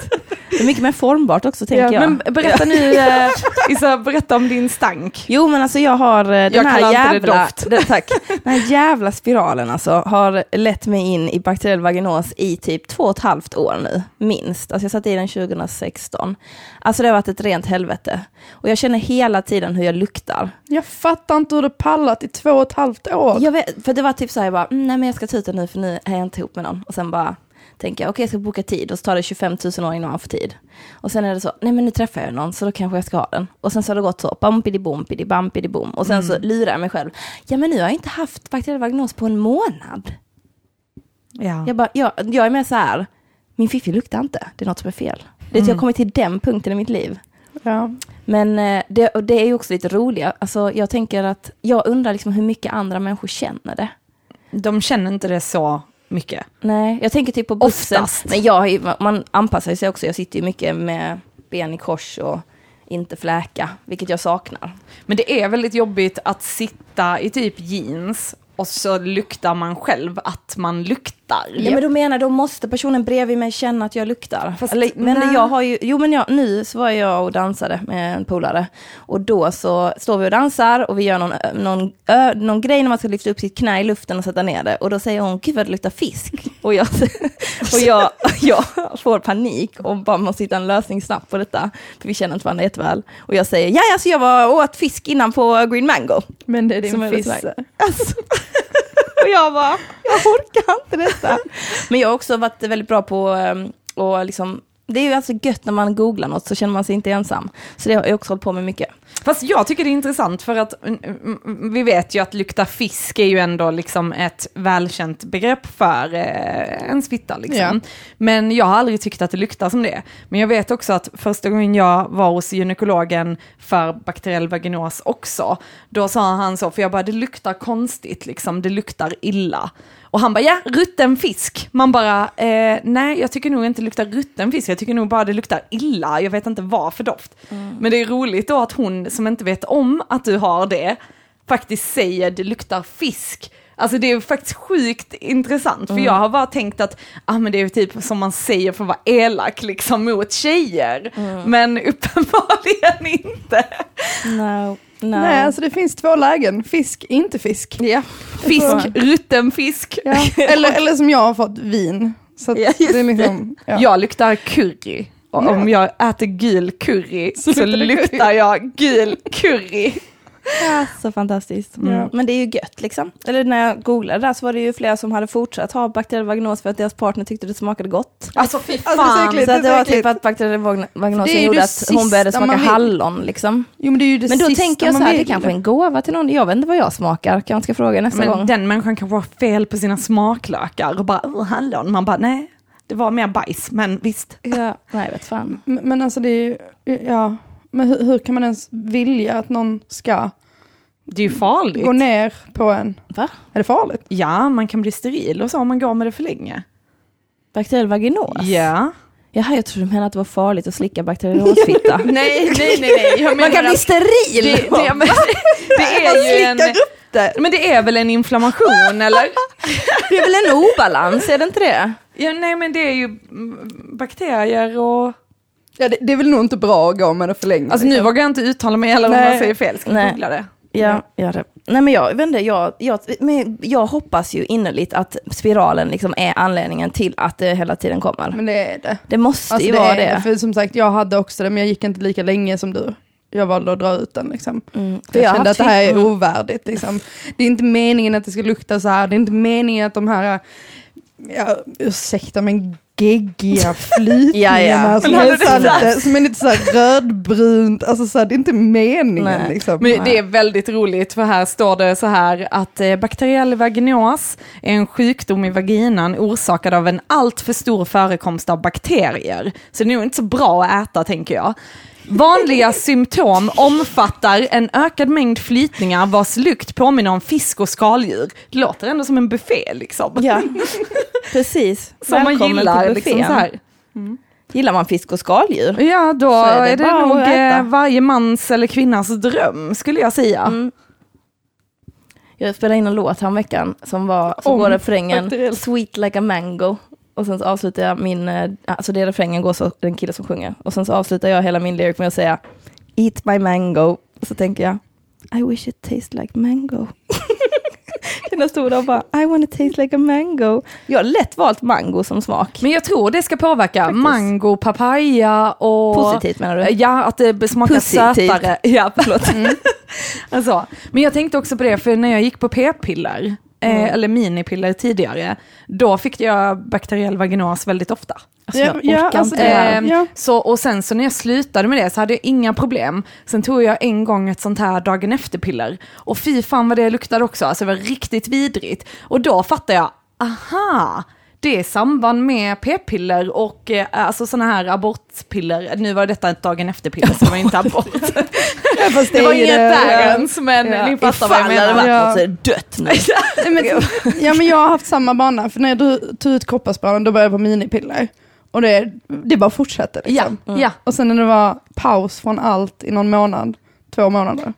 Det är mycket mer formbart också tänker Ja, jag. Men berätta nu, eh, (laughs) Isa, berätta om din stank. Jo men alltså jag har eh, den Jag här jävla, den, tack, den här jävla spiralen alltså har lett mig in i bakteriell vaginos i typ två och ett halvt år nu, minst. Alltså jag satte i den 2016. Alltså det har varit ett rent helvete. Och jag känner hela tiden hur jag luktar. Jag fattar inte hur du pallat i två och ett halvt år. Jag vet, för det var typ så här, jag bara, mm, nej men jag ska ta ut den nu för nu är jag inte ihop med någon. Och sen bara tänker jag, okej jag ska boka tid och så tar det 25 000 år innan man får tid. Och sen är det så, nej men nu träffar jag någon så då kanske jag ska ha den. Och sen så har det gått så, bumpidi bumpidi bumpidi bom. Och sen så lurar jag mig själv, ja men nu har jag inte haft bakteriell vaginos på en månad. Ja. Jag bara, jag, jag är med så här, min fiffi luktar inte, det är något som är fel. Det är att jag har kommit till den punkten i mitt liv. Ja. Men eh, det, och det är ju också lite roligt. Alltså, jag tänker att jag undrar liksom hur mycket andra människor känner det. De känner inte det så mycket. Nej, jag tänker typ på bussen. Oftast. Men jag, man anpassar sig också. Jag sitter ju mycket med ben i kors och inte fläka, vilket jag saknar. Men det är väldigt jobbigt att sitta i typ jeans och så luktar man själv att man luktar. Ja, men då menar då måste personen bredvid mig känna att jag luktar. Fast- Eller, men jag har ju, jo men jag, nu så var jag och dansade med en polare. Och då så står vi och dansar och vi gör någon, någon, ö, någon grej när man ska lyfta upp sitt knä i luften och sätta ner det. Och då säger hon, gud vad det luktar fisk. (laughs) Och jag, och jag, jag får panik och bara måste hitta en lösning snabbt på detta. För vi känner inte varandra jätteväl. Och jag säger, ja alltså jag var åt fisk innan på Green Mango. Men det är din fisse. Alltså. (laughs) Och jag bara, jag orkar inte detta. Men jag har också varit väldigt bra på eh, att liksom, det är ju alltså gött när man googlar något så känner man sig inte ensam. Så det har jag också hållit på med mycket. Fast jag tycker det är intressant för att mm, mm, vi vet ju att lukta fisk är ju ändå liksom ett välkänt begrepp för eh, ens fitta. Liksom. Ja. Men jag har aldrig tyckt att det luktar som det. Men jag vet också att första gången jag var hos gynekologen för bakteriell vaginos också, då sa han så, för jag bara det luktar konstigt, liksom, det luktar illa. Och han bara, ja, rutten fisk. Man bara, eh, nej, jag tycker nog inte det luktar rutten fisk, jag tycker nog bara det luktar illa. Jag vet inte vad för doft. Men det är roligt då att hon som inte vet om att du har det, faktiskt säger det luktar fisk. Alltså det är faktiskt sjukt intressant, för jag har bara tänkt att ah, men det är typ som man säger för att vara elak liksom mot tjejer. Men (laughs) uppenbarligen inte. No, no. Nej, alltså det finns två lägen. Fisk, inte fisk. ja. Fisk, Så- rutten fisk. Ja. (laughs) Eller, eller som jag har fått, vin. Så Ja, det är liksom, ja. Jag luktar curry. Och om jag äter gul curry så, det luktar jag gul curry. Ja, så fantastiskt. Ja. Men det är ju gött liksom. Eller när jag googlade där så var det ju flera som hade fortsatt ha bakteriell vaginos för att deras partner tyckte det smakade gott. Alltså fy Alltså, det är fan. äckligt. Så det är var typ att bakteriell vag- vaginos Det är ju gjorde det att hon började smaka hallon liksom. Jo men det är ju det Men då sista tänker jag så här, det vill. kanske är en gåva till någon. Jag vet inte vad jag smakar, kanske ska fråga nästa Men gång. den människan kanske har fel på sina smaklökar och bara oh, hallon. Man bara nej, det var mer bajs, men visst. Ja, nej, vet fan. Men, men alltså det är ju, ja. Men hur, hur kan man ens vilja att någon ska Det är ju farligt. gå ner på en? Va? Är det farligt? Ja, man kan bli steril och så om man går med det för länge. Bakteriell vaginos? Ja. Jaha, jag trodde du menade att det var farligt att slicka bakteriell vaginosfitta. (laughs) Nej, nej, nej, nej. Jag Man kan bli steril! det, det, men, det är ju en... Men det är väl en inflammation eller? Det är väl en obalans, är det inte det? Ja, nej men det är ju bakterier och... Ja, det, det är väl nog inte bra att gå med det för länge. Alltså nu vågar jag inte uttala mig eller om jag säger fel, ska Nej. jag googla det? Ja, gör det. Nej men jag inte, jag, jag, men jag hoppas ju innerligt att spiralen liksom är anledningen till att det hela tiden kommer. Men det är det. Det måste Alltså ju det vara det. För som sagt, jag hade också det, men jag gick inte lika länge som du. Jag valde att dra ut den liksom. Mm. För jag, har kände att det här är mm. ovärdigt. Liksom. Det är inte meningen att det ska lukta så här, det är inte meningen att de här, ja, ursäkta men geggiga (laughs) flytningarna Ja, ja. som, är så lite, som är lite så här rödbrunt, alltså så här, det är inte meningen liksom. Men det är väldigt roligt för här står det så här att eh, bakteriell vaginos är en sjukdom i vaginan orsakad av en alltför stor förekomst av bakterier. Så det är nog inte så bra att äta tänker jag. Vanliga symptom omfattar en ökad mängd flytningar vars lukt påminner om fisk och skaldjur. Det låter ändå som en buffé liksom. Ja, precis. (laughs) Som man gillar. Liksom, så här. Gillar man fisk och skaldjur? Ja, då är det är det, nog äta. eh, varje mans eller kvinnas dröm skulle jag säga. Mm. Jag spelade in en låt häromveckan som var, så går refrängen. Sweet like a mango. Och sen så avslutar jag min, eh, alltså det refrängen går så, det är en kille som sjunger. Och sen så avslutar jag hela min lyric med att säga Eat my mango. Och så tänker jag I wish it tastes like mango. Jag stod där och bara I wanna taste like a mango. Jag har lätt valt mango som smak. Men jag tror det ska påverka Faktiskt. mango, papaya och... Positivt menar du? Ja, att det smakar Positivt. sötare. (laughs) Ja, förlåt. (laughs) alltså, men jag tänkte också på det, för när jag gick på p-piller, eh, eller minipiller tidigare, då fick jag bakteriell vaginos väldigt ofta. Alltså, jag Ja, orkar ja, alltså inte. Ehm, ja. så, och sen så när jag slutade med det så hade jag inga problem. Sen tog jag en gång ett sånt här dagen efter-piller. Och fy fan vad det luktade också, alltså det var riktigt vidrigt. Och då fattade jag, aha, det är samband med p-piller och eh, alltså sådana här abortpiller. Nu var detta ett dagen efter-piller så det var inte (laughs) abort. (laughs) Det är var inget det- där ens, men Ja. ni fattar vad jag Ifall det hade menar. varit Ja. något det dött nu. (laughs) Nej, men, ja men jag har haft samma bana, för när jag tog ut kopparspåren då började jag på minipiller. Och det, det bara fortsatte Ja, liksom. ja. Och sen när det var paus från allt i någon månad, två månader.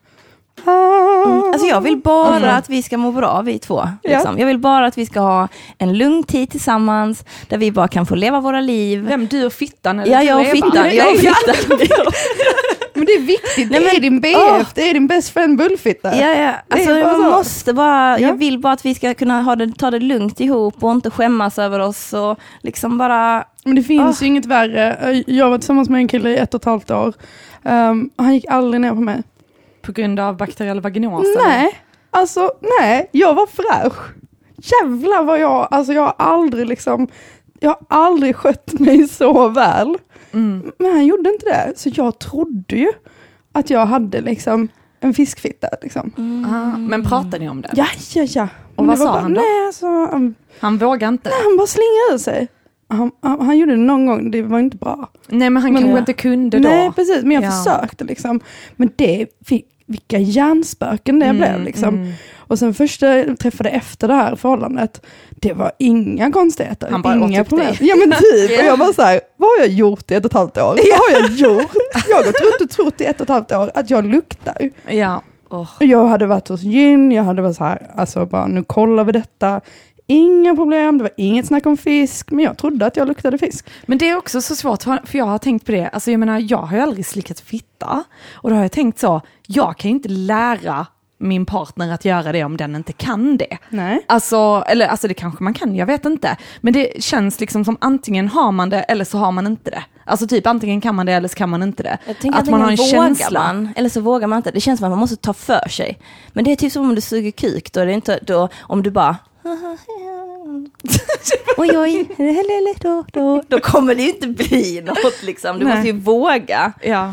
Ah. Alltså jag vill bara att vi ska må bra vi två. Liksom. Jag vill bara att vi ska ha en lugn tid tillsammans, där vi bara kan få leva våra liv. Vem, du och fittan? Eller Ja, jag och fittan. Jag och (laughs) fittan. (laughs) Men det är viktigt, Nej, det är din BF, det är din best friend bullfitta. Ja, ja. Alltså, jag måste bara, Ja. jag vill bara att vi ska kunna ha det, ta det lugnt ihop och inte skämmas över oss och liksom bara, Men det finns Ah. ju inget värre. Jag var tillsammans med en kille i ett och ett halvt år. Um, han gick aldrig ner på mig. På grund av bakteriell vaginos? Nej, alltså nej, jag var fräsch. Jävlar vad jag, alltså jag har aldrig liksom, jag har aldrig skött mig så väl. Mm. Men han gjorde inte det, så jag trodde ju att jag hade liksom en fiskfitta. Liksom. Ah, men pratar ni om det? Ja, ja, ja. Och vad sa bara, han då? Nej, alltså, han, Han vågar inte? han bara slänger ur sig. Han, han, han gjorde det någon gång, det var inte bra. Nej men han Men- kanske inte kunde då. Nej, precis, men jag Ja. försökte liksom. Men det, fick, vilka hjärnspöken det Mm, blev liksom. mm. Och sen första jag träffade efter det här förhållandet, det var inga konstigheter. Han bara inga upp problem. dig. Ja men typ, och jag bara så här, vad har jag gjort i ett och ett halvt år? Vad har jag (laughs) gjort? Jag har gått runt och trott i ett och ett halvt år att jag luktar. Ja. Och Jag hade varit hos gyn, jag hade varit så här, alltså bara nu kollar vi detta. Inga problem, det var inget snack om fisk, men jag trodde att jag luktade fisk. Men det är också så svårt, för jag har tänkt på det, alltså jag menar, jag har ju aldrig slickat fitta. Och då har jag tänkt så, jag kan ju inte lära min partner att göra det om den inte kan det. Nej. Alltså, eller alltså det kanske man kan, jag vet inte. Men det känns liksom som antingen har man det eller så har man inte det. Alltså typ antingen kan man det eller så kan man inte det. Jag tänker att man har en känsla. man, eller så vågar man inte. Det känns som att man måste ta för sig. Men det är typ som om du suger kuk, då är det inte, då, om du bara (laughs) Oj, oj, då, då, då kommer det ju inte bli något liksom. Du Nej. måste ju våga. Ja.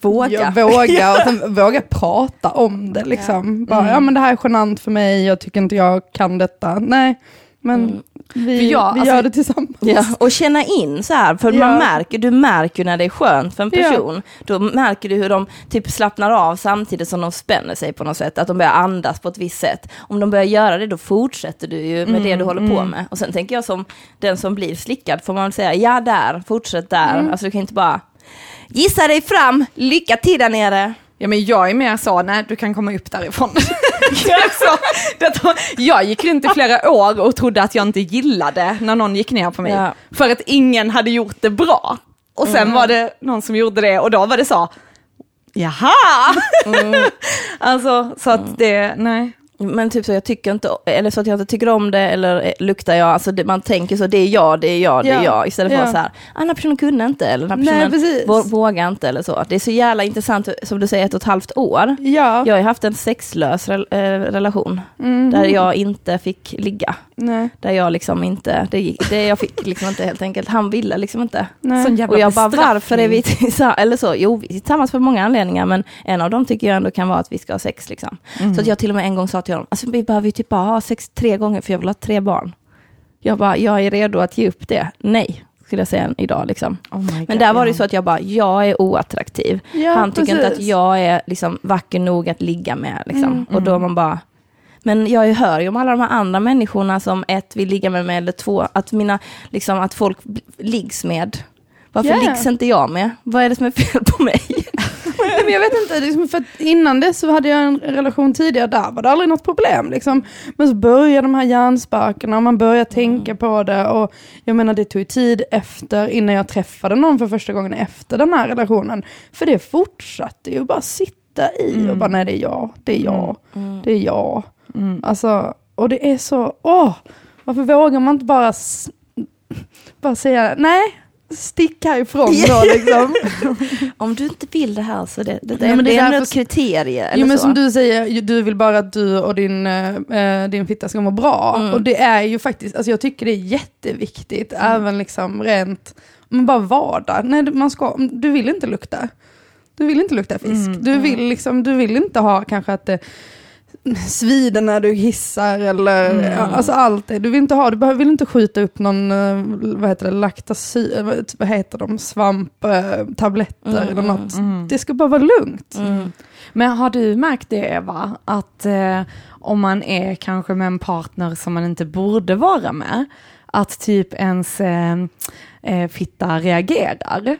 Våga. (laughs) Och sen våga prata om det liksom. Bara, Mm. ja men det här är genant för mig, jag tycker inte jag kan detta. Nej, men Mm. Vi, För jag- vi alltså- gör det tillsammans. Ja, och känna in så här, för man Ja. märker, du märker när det är skönt för en Ja. person. Då märker du hur de typ slappnar av samtidigt som de spänner sig på något sätt, att de börjar andas på ett visst sätt. Om de börjar göra det, då fortsätter du ju med det du håller på med. Och sen tänker jag som den som blir slickad, får man säga, ja där, fortsätt där. Alltså du kan inte bara gissa dig fram, lycka till där nere. Ja men jag är mer så, nej du kan komma upp därifrån. (laughs) så, det, jag gick runt i flera år och trodde att jag inte gillade när någon gick ner på mig. Ja. För att ingen hade gjort det bra. Och sen var det någon som gjorde det och då var det så, jaha! (laughs) alltså så att det, nej. Men typ så jag tycker inte, eller så att jag inte tycker om det eller eh, luktar jag, alltså det, man tänker så, det är jag, det är jag, det är Ja. jag, istället för Ja. att så här, ah, den här personen kunde inte, eller den här Nej, personen vå- vågar inte, eller så. Det är så jävla intressant, som du säger, ett och ett halvt år. Ja. Jag har haft en sexlös rel- eh, relation, Mhm. där jag inte fick ligga. Nej. Där jag liksom inte, det, gick, det jag fick liksom inte helt enkelt, han ville liksom inte. Nej. Och jag bara, varför är vi tillsammans? Eller så, jo, vi är tillsammans för många anledningar, men en av dem tycker jag ändå kan vara att vi ska ha sex. Liksom. Mm. Så att jag till och med en gång sa till honom, alltså, vi behöver ju typ bara ha sex tre gånger, för jag vill ha tre barn. Jag bara, jag är redo att ge upp det. Nej, skulle jag säga idag. Liksom. Oh God, Men där var det ja. ju så att jag bara, jag är oattraktiv. Ja, Han tycker inte att precis. jag är liksom, vacker nog att ligga med. Liksom. Mm. Och då man bara, men jag hör ju om alla de här andra människorna som ett vill ligga med mig, eller två, att, mina, liksom, att folk liggs med. Varför Ja. liggs inte jag med? Vad är det som är fel på mig? (laughs) Nej, men jag vet inte, liksom, för innan det så hade jag en relation tidigare, där var det aldrig något problem. Liksom. Men så börjar de här hjärnspökena och man börjar tänka på det. Och jag menar det tog ju tid efter, innan jag träffade någon för första gången efter den här relationen. För det fortsatte ju bara sitta i och bara nej det är jag, det är jag, det är jag. Alltså, och det är så, åh, varför vågar man inte bara, bara säga nej, stick härifrån då liksom. (laughs) Om du inte vill det här så det, det, Nej, det, men det är det är därför- något kriterie. Eller Jo men så. som du säger, du vill bara att du och din, eh, din fitta ska må bra. Mm. Och det är ju faktiskt, alltså jag tycker det är jätteviktigt, Mm. även liksom rent, men bara vardag. Nej, du- man ska, du vill inte lukta. Du vill inte lukta fisk. Mm, Du, vill liksom, du vill inte ha kanske att det svider när du hissar eller Mm. alltså allt det. Du vill inte ha, du behöver- vill inte skjuta upp någon, eh, vad heter det, laktacy, vad- vad heter de, svamptabletter Mm, eller mm, något. Mm. Det ska bara vara lugnt. Mm. Men har du märkt det Eva, att eh, om man är kanske med en partner som man inte borde vara med, att typ ens eh, eh, fitta reagerar?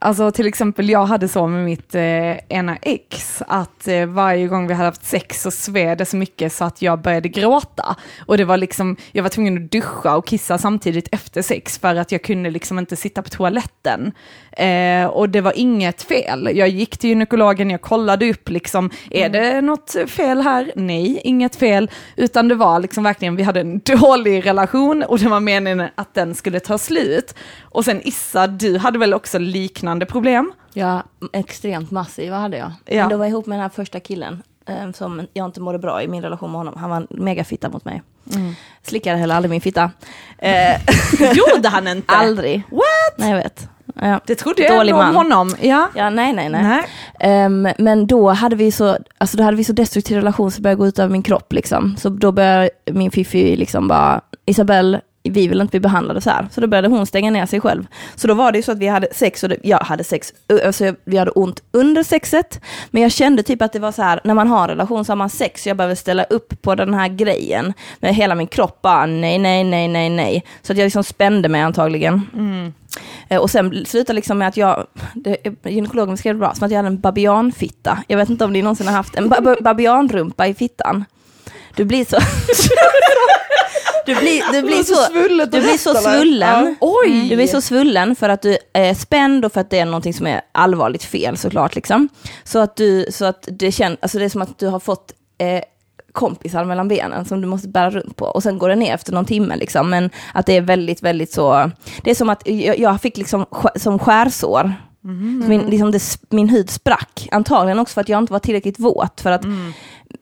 Alltså till exempel jag hade så med mitt eh, ena ex, att eh, varje gång vi hade haft sex så sved det så mycket så att jag började gråta. Och det var liksom, jag var tvungen att duscha och kissa samtidigt efter sex för att jag kunde liksom inte sitta på toaletten. Eh, och det var inget fel. Jag gick till gynekologen, jag kollade upp liksom, är det något fel här? Nej, inget fel. Utan det var liksom verkligen, vi hade en (laughs) dålig relation och det var meningen att den skulle ta slut. Och sen Issa, du hade väl också liknande problem? Ja, extremt massiva hade jag. Ja. Men det var ihop med den här första killen eh, som jag inte mådde bra i min relation med honom. Han var en megafitta mot mig. Slickade heller aldrig min fitta. Eh, (laughs) Gjorde han inte? aldrig. What? Nej, jag vet. Ja. Det trodde jag ändå om honom. Ja. Ja, nej, nej, nej. Nej. Ehm, men då hade vi så, alltså då hade vi så destruktiv relation så det började gå ut över min kropp liksom. Så då började min fiffi liksom bara, Isabelle, vi vill inte bli behandlade så här. Så då började hon stänga ner sig själv. Så då var det ju så att vi hade sex och det, jag hade sex, alltså vi hade ont under sexet. Men jag kände typ att det var så här, när man har en relation så har man sex, så jag behöver ställa upp på den här grejen. Men hela min kropp bara, nej, nej, nej, nej, nej. Så att jag liksom spände mig antagligen. Eh, Och sen slutade liksom med att jag, det, gynekologen beskrev det bra, som att jag hade en babianfitta. Jag vet inte om ni någonsin har haft en ba- babianrumpa i fittan. Du blir så... (laughs) du blir, du blir så, svullet du blir så svullen. Ja. Du blir så svullen för att du är spänd och för att det är någonting som är allvarligt fel såklart. Liksom. Så att du, så att det känns, alltså det är som att du har fått eh, kompisar mellan benen som du måste bära runt på. Och sen går det ner efter någon timme liksom. Men att det är väldigt, väldigt så, det är som att jag, jag fick liksom som skärsår. Min, liksom det, min hud sprack, antagligen också för att jag inte var tillräckligt våt. För att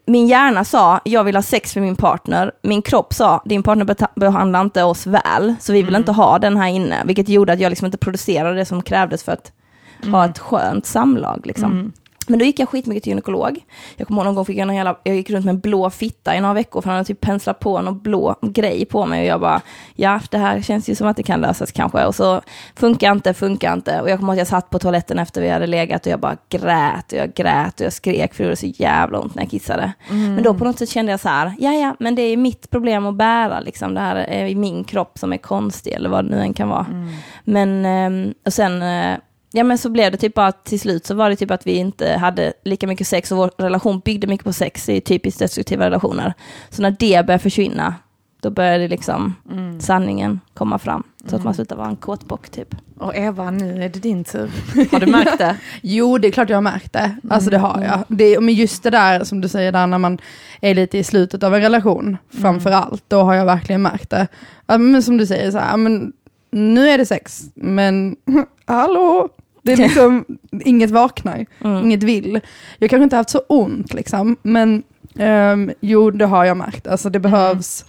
min hjärna sa, jag vill ha sex med min partner. Min kropp sa, din partner behandlar inte oss väl, så vi vill inte ha den här inne. Vilket gjorde att jag liksom inte producerade det som krävdes för att ha ett skönt samlag. Liksom. Men då gick jag skitmycket till gynekolog. Jag kommer ihåg någon gång fick jag, någon jävla, jag gick runt med en blå fitta i några veckor för han hade typ penslat på någon blå grej på mig och jag bara, ja det här känns ju som att det kan lösas kanske. Och så funkar inte, funkar inte. Och jag kommer ihåg att jag satt på toaletten efter vi hade legat och jag bara grät och jag grät och jag skrek för det gjorde så jävla ont när jag kissade. Men då på något sätt kände jag så här, ja ja, men det är mitt problem att bära liksom. Det här är min kropp som är konstig eller vad det nu än kan vara. Men, ehm, och sen eh, Ja men så blev det typ att till slut så var det typ att vi inte hade lika mycket sex och vår relation byggde mycket på sex i typiskt destruktiva relationer. Så när det började försvinna, då börjar det liksom Mm. sanningen komma fram. Så att man slutar vara en kåtbock typ. Och Eva, nu är det din tur. (laughs) Har du märkt det? (laughs) Jo, det är klart jag har märkt det. Alltså det har jag. Det, men just det där som du säger där när man är lite i slutet av en relation, framför allt, då har jag verkligen märkt det. Men som du säger, så här, men, nu är det sex, men (laughs) hallå? Det är liksom, inget vaknar, Mm. inget vill. Jag kanske inte haft så ont liksom, men ehm, jo, det har jag märkt. Alltså det behövs,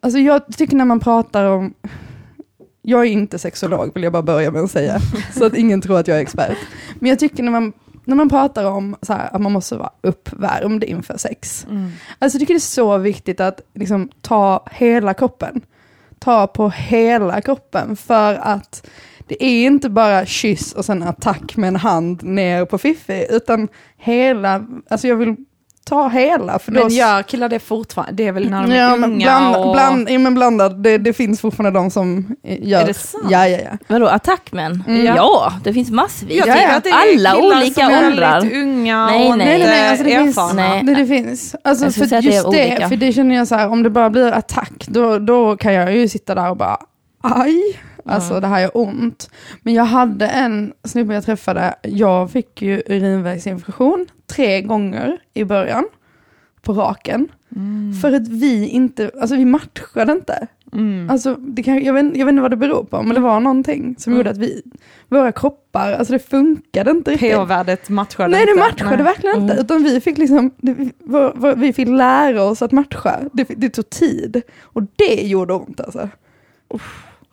alltså jag tycker när man pratar om, jag är inte sexolog vill jag bara börja med att säga, (laughs) så att ingen tror att jag är expert. Men jag tycker när man, när man pratar om så här, att man måste vara uppvärmd inför sex, alltså jag tycker det är så viktigt att liksom, ta hela kroppen. Ta på hela kroppen för att det är inte bara kyss och sen attack med en hand ner på fiffi, utan hela, alltså jag vill ta hela. För då Men gör killar det fortfarande? Det är väl när de är Ja, men unga bland, och... bland, ja, men blandad, det, det finns fortfarande de som gör... Är det sant? Ja, ja, ja. Vadå, attackmän? Mm. Ja, det finns massvis. Jag Ja, tycker ja. att det är Alla olika som är åldrar. väldigt unga Nej, och nej. Nej, nej, nej, alltså det finns, erfarna. Nej. det, det finns. Alltså för det är just det, olika. för det känner jag så här, om det bara blir attack, då, då kan jag ju sitta där och bara, aj, alltså det här gör ont. Men jag hade en snubbe jag träffade, jag fick ju urinvägsinfektion tre gånger i början, på raken. För att vi inte, alltså vi matchade inte. Mm. Alltså, det kan, jag, vet, jag vet inte vad det beror på, men det var någonting som Mm. gjorde att vi, våra kroppar, alltså det funkade inte riktigt. pH-värdet matchade Nej det inte. matchade Nej. verkligen inte, Mm. utan vi fick liksom, vi fick lära oss att matcha. Det, det tog tid, och det gjorde ont alltså.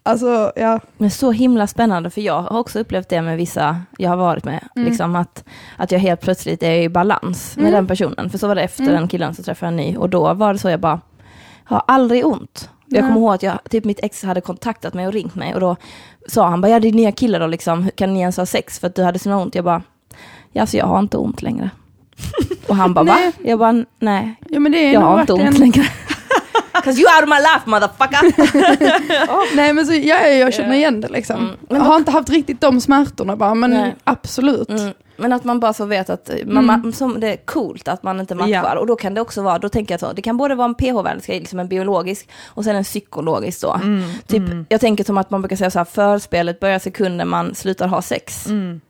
Alltså, ja. Men så himla spännande, för jag har också upplevt det med vissa jag har varit med. Mm. Liksom att, att jag helt plötsligt är i balans med Mm. den personen. För så var det efter Mm. den killen så träffade jag en ny. Och då var det så jag bara, har aldrig ont. Jag kommer ihåg att jag, typ mitt ex hade kontaktat mig och ringt mig. Och då sa han bara, ja är nya killar då liksom, kan ni ens ha sex för att du hade så ont? Jag bara, ja alltså jag har inte ont längre. (laughs) och han bara, va? Jag bara, nej, ja men det är jag har inte ont en- längre. Cause you out of my life motherfucker! (laughs) Nej men så, ja, jag känner igen det liksom. Mm. Jag har inte haft riktigt de smärtorna bara, men Nej. absolut. Mm. Men att man bara så vet att man, Mm. som det är coolt att man inte matchar. Ja. Och då kan det också vara, då tänker jag så, det kan både vara en pH-värdesgrej, liksom en biologisk, och sen en psykologisk då. Mm. Typ, Mm. Jag tänker som att man brukar säga så här, förspelet börjar sekunden man slutar ha sex. Mm.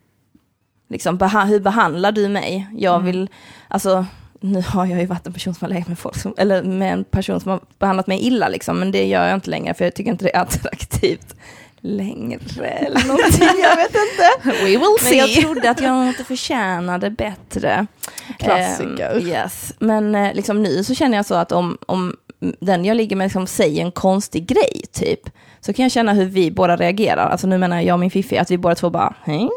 Liksom, beha hur behandlar du mig? Jag Mm. vill, alltså, nu har jag ju varit en person som har legat med folk som, eller med en person som har behandlat mig illa liksom, men det gör jag inte längre, för jag tycker inte det är attraktivt längre eller (laughs) någonting, jag vet inte. We will Men jag see. trodde att jag inte förtjänade bättre. Klassiker. Ehm, yes. Men eh, liksom nu så känner jag så att om, om den jag ligger med liksom säger en konstig grej, typ, så kan jag känna hur vi båda reagerar. Alltså nu menar jag och min fiffi, att vi båda två bara, hej.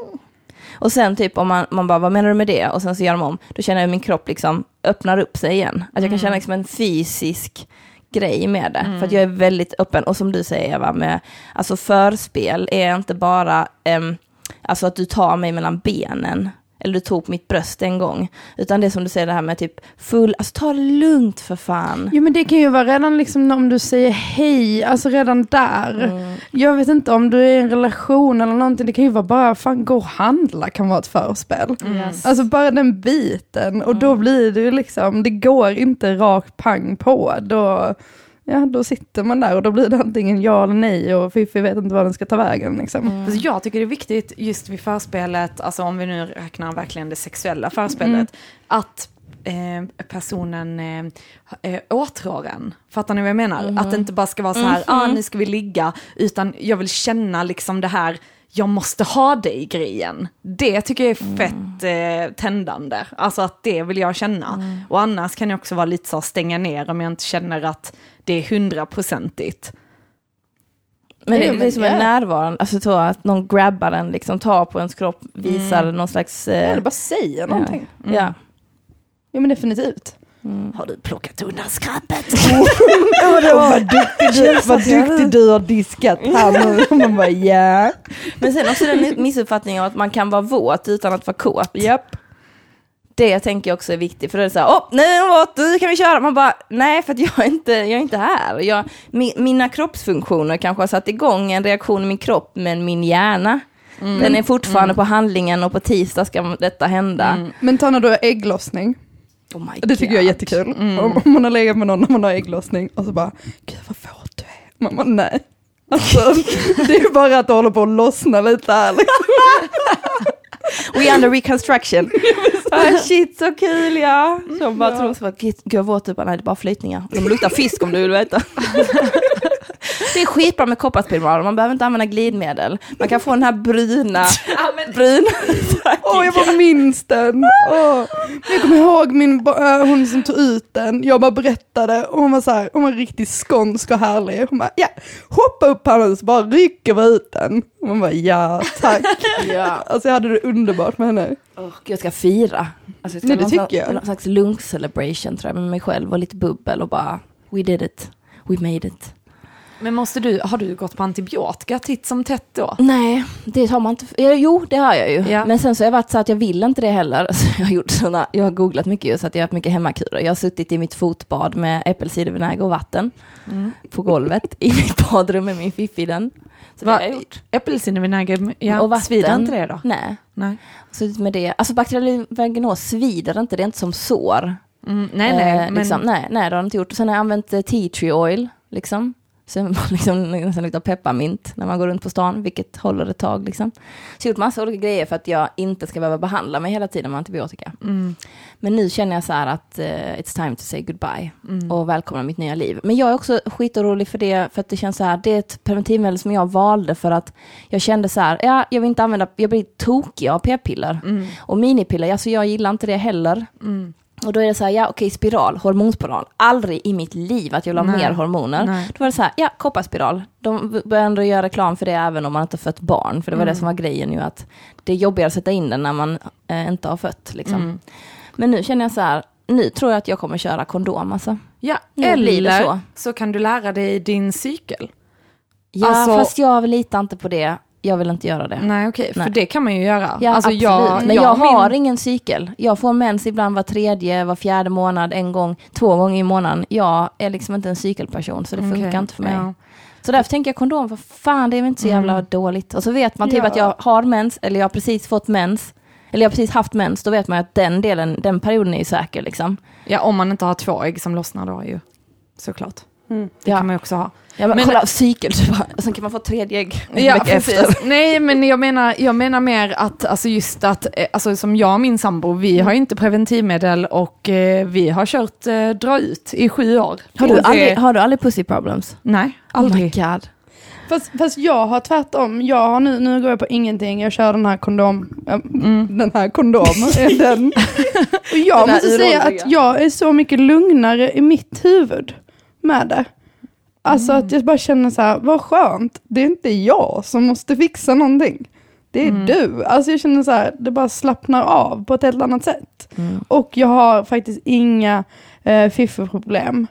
Och sen typ om man, man bara, vad menar du med det? Och sen så gör de om, då känner jag min kropp liksom öppnar upp sig igen. Att jag kan känna liksom en fysisk grej med det. För att jag är väldigt öppen. Och som du säger Eva, med, alltså förspel är inte bara ehm, alltså att du tar mig mellan benen. Eller du tog på mitt bröst en gång. Utan det är som du säger det här med typ full, alltså ta det lugnt för fan. Jo men det kan ju vara redan liksom om du säger hej, alltså redan där. Mm. Jag vet inte om du är i en relation eller någonting, det kan ju vara bara, fan gå och handla kan vara ett förspel. Yes. Alltså bara den biten, och då blir det ju liksom, det går inte rakt pang på. Då, ja, då sitter man där och då blir det antingen ja eller nej och Fiffi vet inte vad den ska ta vägen. Liksom. Alltså jag tycker det är viktigt just vid förspelet, alltså om vi nu räknar verkligen det sexuella förspelet, Mm. att eh, personen eh, eh, åtrår en. Fattar ni vad jag menar? Att det inte bara ska vara så här, ah, nu ska vi ligga, utan jag vill känna liksom det här, jag måste ha dig grejen. Det tycker jag är fett eh, tändande. Alltså att det vill jag känna. Och annars kan jag också vara lite så stänga ner om jag inte känner att det är hundraprocentigt. Men det, det är men som en närvarande, alltså så att någon grabbar den, liksom tar på ens kropp, visar någon slags... eh, Eller bara säga någonting. ja. Ja men definitivt. Har du plockat undan skräpet? (laughs) vad duktig du, (laughs) vad duktig du har diskat här nu. (laughs) Man bara ja. Men sen också den missuppfattningen av att man kan vara våt utan att vara kåt. Japp. Det tänker jag också är viktigt, för det är så här, åh, nu är hon våt, nu kan vi köra. Man bara, nej, för att jag är inte, jag är inte här. Jag, mi, mina kroppsfunktioner kanske har satt igång en reaktion i min kropp, men min hjärna, den är fortfarande på handlingen och på tisdag ska detta hända. Men ta när du har ägglossning. Oh my Det tycker jag är God. jättekul. Mm. Om, om man har legat med någon när man har ägglossning och så bara, gud vad våt du är. Man bara, nej. Alltså, (laughs) det är ju bara att du håller på att lossna lite här. liksom. (laughs) We under reconstruction. (laughs) ah, shit så kul ja. Så de bara Ja. tror så att gud du bara, nej det är bara flytningar. De luktar fisk om du vill veta. (laughs) det är skitbra med kopparspiraler, man behöver inte använda glidmedel. Man kan få den här bruna, bruna. Åh, jag bara minns den. Åh. Jag kommer ihåg min, äh, hon som tog ut den. Jag bara berättade och hon var så här, hon var riktigt skånsk och härlig. Hon bara, ja, hoppa upp här nu så bara rycker vi ut den. Och man bara, ja tack. (laughs) ja. Alltså jag hade det underbart med henne. Oh, jag ska fira. Alltså, jag ska Nej, det tycker slags- jag. Någon slags lugn celebration tror jag med mig själv och lite bubbel och bara we did it. We made it. Men måste du, har du gått på antibiotika titt som tätt då? Nej, det har man inte. Ja, Jo, det har jag ju. Ja. Men sen så har jag varit så att jag vill inte det heller. (laughs) Så jag, har gjort såna, jag har googlat mycket så att jag har haft mycket hemmakurer. Jag har suttit i mitt fotbad med äppelcidervinäger och vatten på golvet (laughs) i mitt badrum med min fiffi den. Så det Va, har jag gjort. Äppelcidervinäger, ja, Och vatten. svider inte det då? Nej. Nej. Suttit med det. Alltså bakteriell vaginos svider inte, det är inte som sår. Mm, nej, nej, Eh, men liksom, nej, nej, det har jag inte gjort. Sen har jag använt eh, tea tree oil, liksom. Sen liksom, nästan luktar pepparmint när man går runt på stan, vilket håller ett tag. Liksom. Så jag har gjort massa olika grejer för att jag inte ska behöva behandla mig hela tiden med antibiotika. mm, Men nu känner jag så här att eh, it's time to say goodbye mm. och välkomna mitt nya liv. Men jag är också skitorolig för det, för att det känns så här, det är ett preventivmedel som jag valde för att jag kände så här, ja, jag vill inte använda, jag blir tokig av p-piller. Mm, Och minipiller, alltså jag gillar inte det heller. mm. Och då är det så här, ja okej spiral, hormonspiral. Aldrig i mitt liv att jag vill ha mer hormoner. Nej. Då var det så här, ja kopparspiral. De började ändå göra reklam för det även om man inte har fött barn. För det var Mm. det som var grejen ju att det är jobbigare att sätta in den när man eh, inte har fött liksom. Mm. Men nu känner jag så här, nu tror jag att jag kommer köra kondom alltså. Ja, Nu eller så. så. kan du lära dig din cykel. Ja Alltså- fast jag litar inte på det, jag vill inte göra det. Nej, okej, för Nej. det kan man ju göra. Ja, alltså, absolut. jag, men jag, min- har ingen cykel. Jag får mens ibland var tredje, var fjärde månad, en gång, två gånger i månaden. Jag är liksom inte en cykelperson så det funkar Okej, inte för mig. ja. Så därför tänker jag kondom, för fan det är väl inte så jävla Mm. dåligt. Och så vet man typ Ja. att jag har mens, eller jag har precis fått mens, eller jag har precis haft mens, då vet man att den delen, den perioden är ju säker liksom. Ja, om man inte har två ägg som lossnar då ju. Såklart. Mm. Det Ja. kan man ju också ha. Ja men, Men- kolla, cykel, och sen kan man få tredje ägg Ja, efter. Nej, men jag menar, jag menar mer att, alltså just att, eh, alltså som jag och min sambo, vi har inte preventivmedel och eh, vi har kört eh, dra ut i sju år. Har du, det- aldrig, har du aldrig pussy problems? Nej, Oh aldrig. god. Fast, fast jag har tvärtom, jag har nu, nu går jag på ingenting, jag kör den här kondom, Mm. den här kondomen, (laughs) den. Och jag Den måste säga att jag är så mycket lugnare i mitt huvud med det. Alltså Mm. att jag bara känner så här, vad skönt, det är inte jag som måste fixa någonting. Det är Mm. du. Alltså jag känner så här, det bara slappnar av på ett helt annat sätt. Mm. Och jag har faktiskt inga eh, fiffelproblem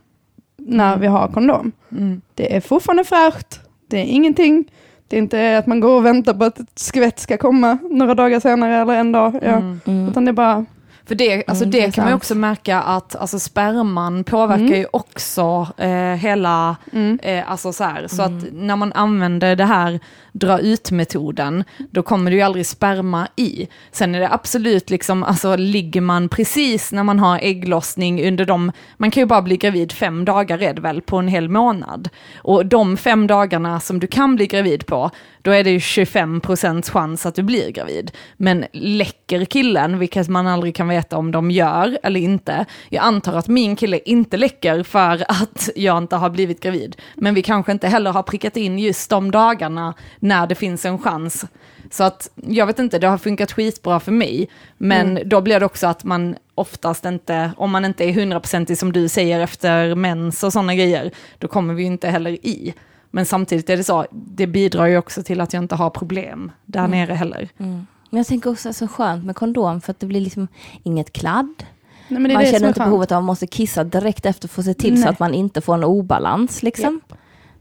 när vi har kondom. Mm. Det är fortfarande fräscht, det är ingenting. Det är inte att man går och väntar på att ett skvätt ska komma några dagar senare eller en dag. Ja. Mm. Mm. Utan det är bara, För det, alltså Mm, det kan man sant. också märka att alltså sperman påverkar Mm. ju också eh, hela, mm. eh, alltså så här, så att när man använder det här dra ut-metoden, då kommer det ju aldrig sperma i. Sen är det absolut liksom, alltså ligger man precis när man har ägglossning under de, man kan ju bara bli gravid fem dagar är det väl på en hel månad. Och de fem dagarna som du kan bli gravid på, då är det ju 25% chans att du blir gravid. Men läcker killen, vilket man aldrig kan veta om de gör eller inte, jag antar att min kille inte läcker för att jag inte har blivit gravid. Men vi kanske inte heller har prickat in just de dagarna när det finns en chans. Så att jag vet inte, det har funkat skitbra för mig. Men då blir det också att man oftast inte, om man inte är hundraprocentig som du säger efter mens och sådana grejer, då kommer vi inte heller i. Men samtidigt är det så, det bidrar ju också till att jag inte har problem där Mm. nere heller. Mm. Men jag tänker också att det är så skönt med kondom för att det blir liksom inget kladd. Nej, man känner inte behovet av att man måste kissa direkt efter för att se till så Nej. att man inte får en obalans. Liksom.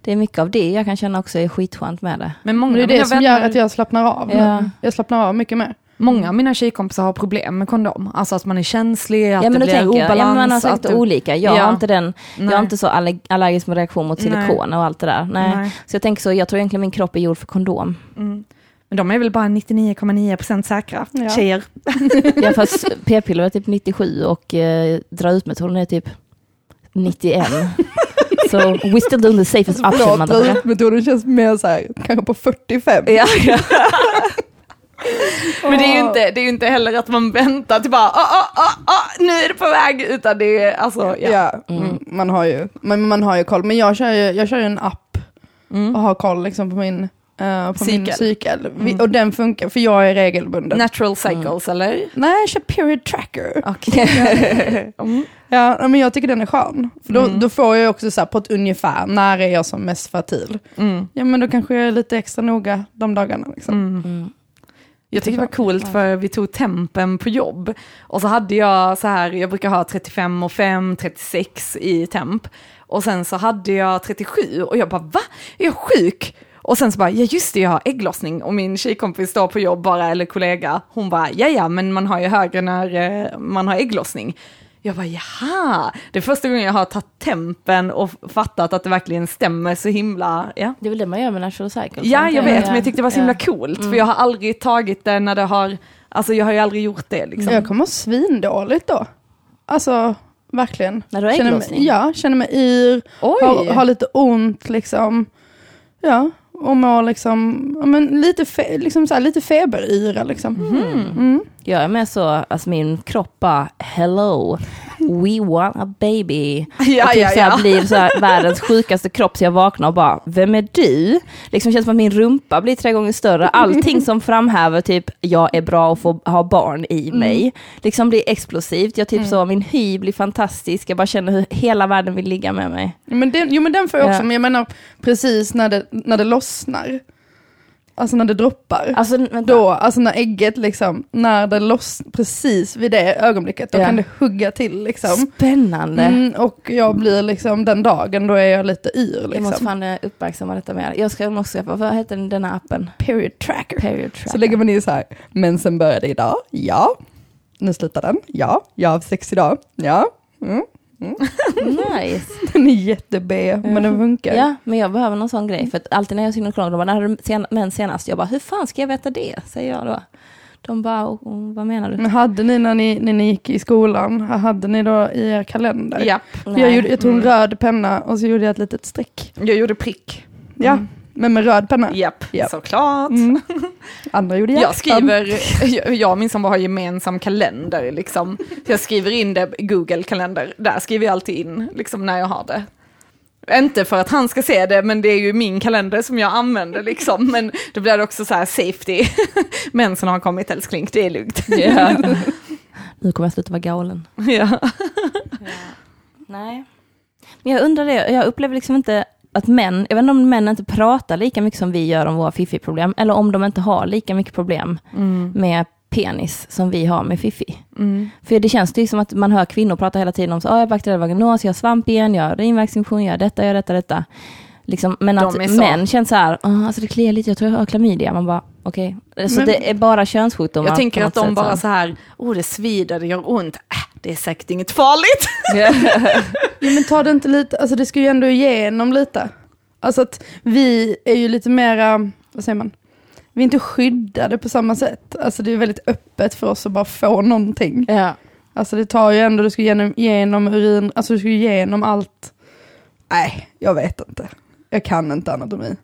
Det är mycket av det jag kan känna också är skitskönt med det. Men många, Men det är det som vänner, gör att jag slappnar av. Ja. Jag slappnar av mycket mer. Många av mina tjejkompisar har problem med kondom. Alltså att man är känslig, att ja men det blir jag, obalans. ja, men man har säkert du- olika. Jag Ja. har inte den, jag Nej. är inte så aller- allergisk med reaktion mot Nej. silikon och allt det där. Nej. Nej. Så jag tänker så, jag tror egentligen min kropp är gjord för kondom. Mm. Men De är väl bara 99,9% säkra Ja. tjejer. (laughs) Ja fast p-piller är typ 97 och eh, dra ut-metoden är typ 91. (laughs) Så we still doing the safest option. Förlåt, motherfucker. metoden känns mer så här, kanske på 45. Ja, ja. (laughs) Men det är, ju inte, det är inte heller att man väntar till bara, ah, ah, ah, ah, nu är det på väg, utan det är alltså, ja. Ja, mm. man, har ju, man, man har ju koll. Men jag kör ju, jag kör ju en app och har koll liksom på min, eh, på min Cykel. cykel. Vi, och den funkar, för jag är regelbunden. Natural cycles eller? Nej, jag kör period tracker. Okej. (laughs) Mm. Ja, men jag tycker den är skön. För då, då får jag också så här, på ett ungefär, när är jag som mest fertil? Mm. Ja, men då kanske jag är lite extra noga de dagarna. Liksom. Jag tycker det var coolt för vi tog tempen på jobb och så hade jag så här, jag brukar ha 35 och 5, 36 i temp och sen så hade jag 37 och jag bara va? Är jag sjuk? Och sen så bara, ja just det, jag har ägglossning och min tjejkompis står på jobb bara, eller kollega, hon bara, ja ja, men man har ju högre när eh, man har ägglossning. Jag bara, jaha, det är första gången jag har tagit tempen och fattat att det verkligen stämmer så himla, ja. Det är väl det man gör med natural cycles? Ja, jag vet, men jag tyckte det var så himla Ja. coolt, för jag har aldrig tagit det när det har, alltså jag har ju aldrig gjort det liksom. Jag kommer svindåligt då. Alltså, verkligen. När du har Känner ägglossning? mig, ja, känner mig yr, har, har lite ont liksom. Ja, och mår liksom, ja, men lite, fe, liksom så här, lite feberyra liksom. Mm. Jag är med så, alltså min kropp bara, hello, we want a baby. (laughs) Ja, och typ ja, så här ja. blir så här (laughs) världens sjukaste kropp så jag vaknar och bara, vem är du? Liksom känns som att min rumpa blir tre gånger större. Allting som framhäver typ, jag är bra att få ha barn i mig. Liksom blir explosivt. Jag typ så, min hy blir fantastisk. Jag bara känner hur hela världen vill ligga med mig. Men den, jo men den får jag också, men jag menar precis när det, när det lossnar. Alltså när det droppar. Alltså, vänta. Då, alltså när ägget liksom, när det lossnar, precis vid det ögonblicket, då Ja. kan det hugga till liksom. Spännande. Mm, och jag blir liksom, den dagen, då är jag lite yr Jag måste liksom. fan eh, uppmärksamma detta mer. Jag ska skaffa, vad heter den, denna appen? Period tracker. Period tracker. Så lägger man in så här, mensen började idag, ja. Nu slutar den, ja. Jag har sex idag, ja. Mm. (laughs) Nice. (laughs) Den är jätte-B, men den funkar. Ja, men jag behöver någon sån grej. För att alltid när jag är gynekolog, de bara, när hade du sen, mens senast? Jag bara, hur fan ska jag veta det? Säger jag då. De bara, "Oh, oh, vad menar du? Men hade ni när ni, när ni gick i skolan, hade ni då i er kalender? Japp, För Jag, gjorde, jag tog en röd penna och så gjorde jag ett litet streck. jag gjorde prick. Ja, men med röd penna. Japp, Japp. såklart. Mm. Andra gjorde Jag hjärtan. skriver, jag- jag och min sambo har gemensam kalender liksom. Så jag skriver in det i Google-kalender, där skriver jag alltid in liksom när jag har det. Inte för att han ska se det, men det är ju min kalender som jag använder liksom. Men då blir det också så här safety. (laughs) Mensen har kommit älskling, det är lugnt. Ja. (laughs) nu kommer jag sluta vara galen. Ja. Nej. Men jag undrar det, jag upplever liksom inte att män, jag vet inte om män inte pratar lika mycket som vi gör om våra fiffi-problem, eller om de inte har lika mycket problem med penis som vi har med fiffi. För det känns det som att man hör kvinnor prata hela tiden om så, "Ah, jag har bakteriell vaginos, jag har svamp igen, jag har urinvägsinfektion, jag har detta, jag har detta, detta. Liksom, men De att män känner så här, "Ah, alltså det kliar lite, jag tror jag har klamydia. Man bara, okej. Så Men- det är bara könssjukdomar. Jag tänker att de bara så. här, oh det svider, det gör ont, äh, det är säkert inget farligt. (laughs) (laughs) Ja, men ta det inte lite, alltså det ska ju ändå igenom lite. Alltså att vi är ju lite mera, vad säger man? Vi är inte skyddade på samma sätt. Alltså det är väldigt öppet för oss att bara få någonting. Ja. Alltså det tar ju ändå, du ska igenom, igenom urin, alltså du ska igenom allt. Nej, jag vet inte. Jag kan inte anatomi.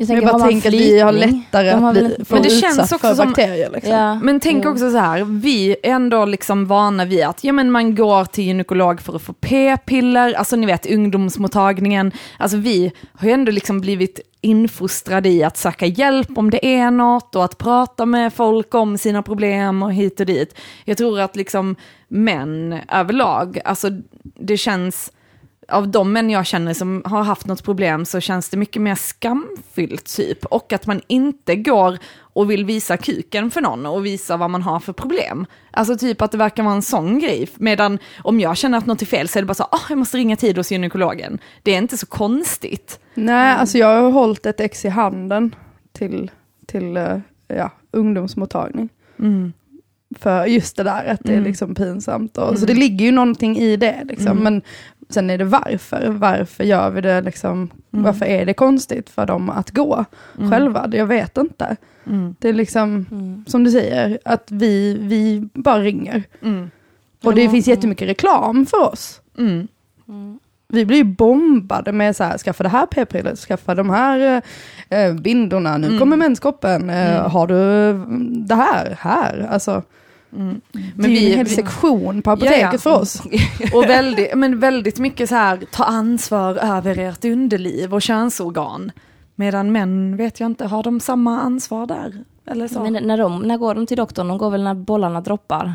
Jag Men tänker, jag bara tänker att vi har lättare att bli, Men det utsatt känns också för som- bakterier. Liksom. Ja. Men tänk Jo. också så här, vi är ändå liksom vana vid att ja, men man går till gynekolog för att få p-piller, alltså ni vet ungdomsmottagningen. Alltså vi har ju ändå liksom blivit infostrade i att söka hjälp om det är något och att prata med folk om sina problem och hit och dit. Jag tror att liksom män överlag, alltså det känns av de män jag känner som har haft något problem så känns det mycket mer skamfyllt typ. Och att man inte går och vill visa kuken för någon och visa vad man har för problem. Alltså typ att det verkar vara en sån grej. Medan om jag känner att något är fel så är det bara så, ah, jag måste ringa tid hos gynekologen. Det är inte så konstigt. Nej, alltså jag har hållit ett ex i handen till, till eh, ja, ungdomsmottagning. För just det där att det är liksom pinsamt. Och, Så det ligger ju någonting i det. Liksom. Men Sen är det varför. Varför gör vi det liksom? Mm. Varför är det konstigt för dem att gå Mm. själva? Det- Jag vet inte. Mm. Det är liksom, Mm. som du säger, att vi, vi bara ringer. Mm. Och det finns jättemycket reklam för oss. Mm. Mm. Vi blir ju bombade med så här, skaffa det här p-pillret, skaffa de här eh, bindorna, nu Mm. kommer menskoppen, eh, Mm. har du mm, det här, här. Alltså, Mm. det är ju en hel vi- sektion på apoteket Ja, ja. för oss. (laughs) Och väldigt, men väldigt mycket så här, ta ansvar över ert underliv och könsorgan. Medan män, vet jag inte, har de samma ansvar där? Eller så? Men när, de, när går de till doktorn? De går väl när bollarna droppar?